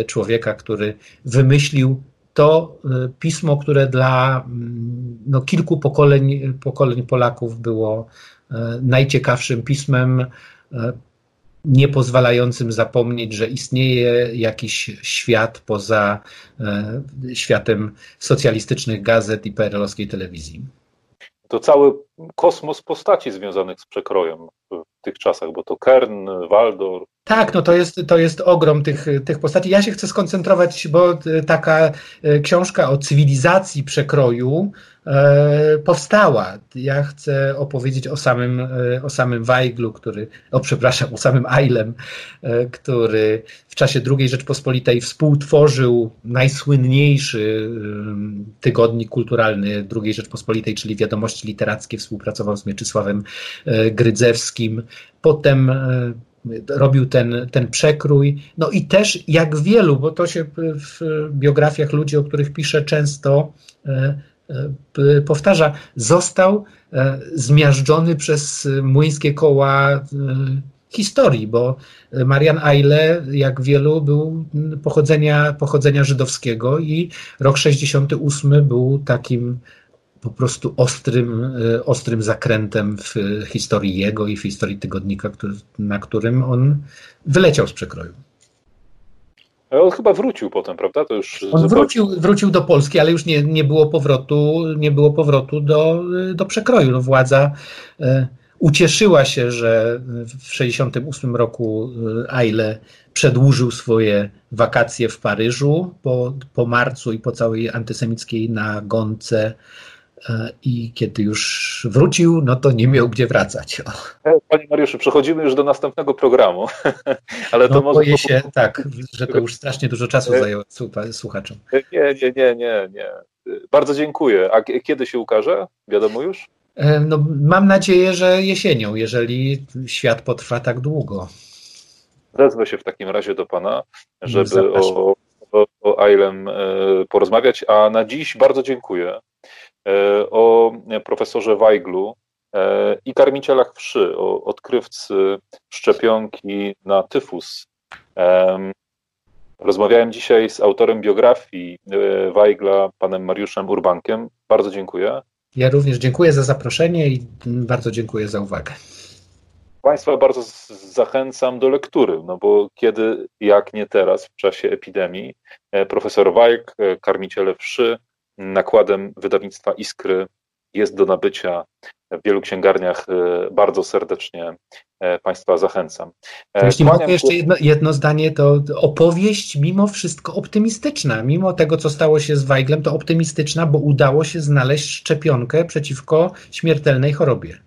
człowieka, który wymyślił to pismo, które dla mm, no, kilku pokoleń, pokoleń Polaków było najciekawszym pismem nie pozwalającym zapomnieć, że istnieje jakiś świat poza e, światem socjalistycznych gazet i PRL-owskiej telewizji. To cały kosmos postaci związanych z przekrojem w tych czasach, bo to Kern, Waldor. Tak, no to jest, to jest ogrom tych, tych postaci. Ja się chcę skoncentrować, bo taka e, książka o cywilizacji przekroju E, powstała. Ja chcę opowiedzieć o samym, e, o samym Weiglu, który, o przepraszam, o samym Eilem, e, który w czasie II Rzeczpospolitej współtworzył najsłynniejszy tygodnik kulturalny II Rzeczpospolitej, czyli Wiadomości Literackie, współpracował z Mieczysławem Grydzewskim. Potem robił ten, ten przekrój. No i też jak wielu, bo to się w biografiach ludzi, o których piszę często, E, powtarza, został e, zmiażdżony przez młyńskie koła e, historii, bo Marian Eile, jak wielu, był pochodzenia, pochodzenia żydowskiego i rok 68 był takim po prostu ostrym, ostrym zakrętem w historii jego i w historii tygodnika, który, na którym on wyleciał z przekroju. On chyba wrócił potem, prawda? To już On wrócił, wrócił do Polski, ale już nie, nie było powrotu, nie było powrotu do, do przekroju. No, władza e, ucieszyła się, że w 68 roku e, przedłużył swoje wakacje w Paryżu po, po marcu i po całej antysemickiej nagonce E, i kiedy już wrócił, no to nie miał gdzie wracać. E, panie Mariuszu, przechodzimy już do następnego programu, ale to no, może... Boję się, tak, że to już strasznie dużo czasu e, zajęło słuchaczom. Nie, nie, nie, nie, nie. Bardzo dziękuję. A kiedy się ukaże? Wiadomo już? No, mam nadzieję, że jesienią, jeżeli świat potrwa tak długo. Wezwę się w takim razie do Pana, żeby o, o, o Ailem porozmawiać, a na dziś bardzo dziękuję. E, o profesorze Weiglu e, i karmicielach wszy, o odkrywcy szczepionki na tyfus. Rozmawiałem dzisiaj z autorem biografii e, Weigla, panem Mariuszem Urbankiem. Bardzo dziękuję. Ja również dziękuję za zaproszenie i bardzo dziękuję za uwagę. Państwa bardzo zachęcam do lektury, no bo kiedy, jak nie teraz, w czasie epidemii, e, profesor Wajk, e, Karmiciele Wszy, nakładem wydawnictwa Iskry jest do nabycia w wielu księgarniach. E, bardzo serdecznie Państwa zachęcam. Jeśli mogę jeszcze jedno, jedno, zdanie, to opowieść mimo wszystko optymistyczna. Mimo tego, co stało się z Weiglem, to optymistyczna, bo udało się znaleźć szczepionkę przeciwko śmiertelnej chorobie.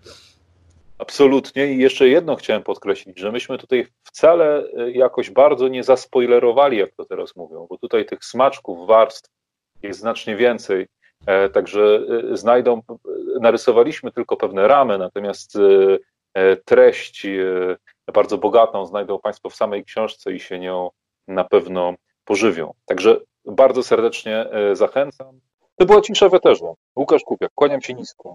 Absolutnie. I jeszcze jedno chciałem podkreślić, że myśmy tutaj wcale e, jakoś bardzo nie zaspoilerowali, jak to teraz mówią, bo tutaj tych smaczków, warstw jest znacznie więcej. E, także e, znajdą, narysowaliśmy tylko pewne ramy, natomiast treść bardzo bogatą znajdą Państwo w samej książce i się nią na pewno pożywią. Także bardzo serdecznie zachęcam. To była cisza w eterze. Łukasz Kupiak, kłaniam się nisko.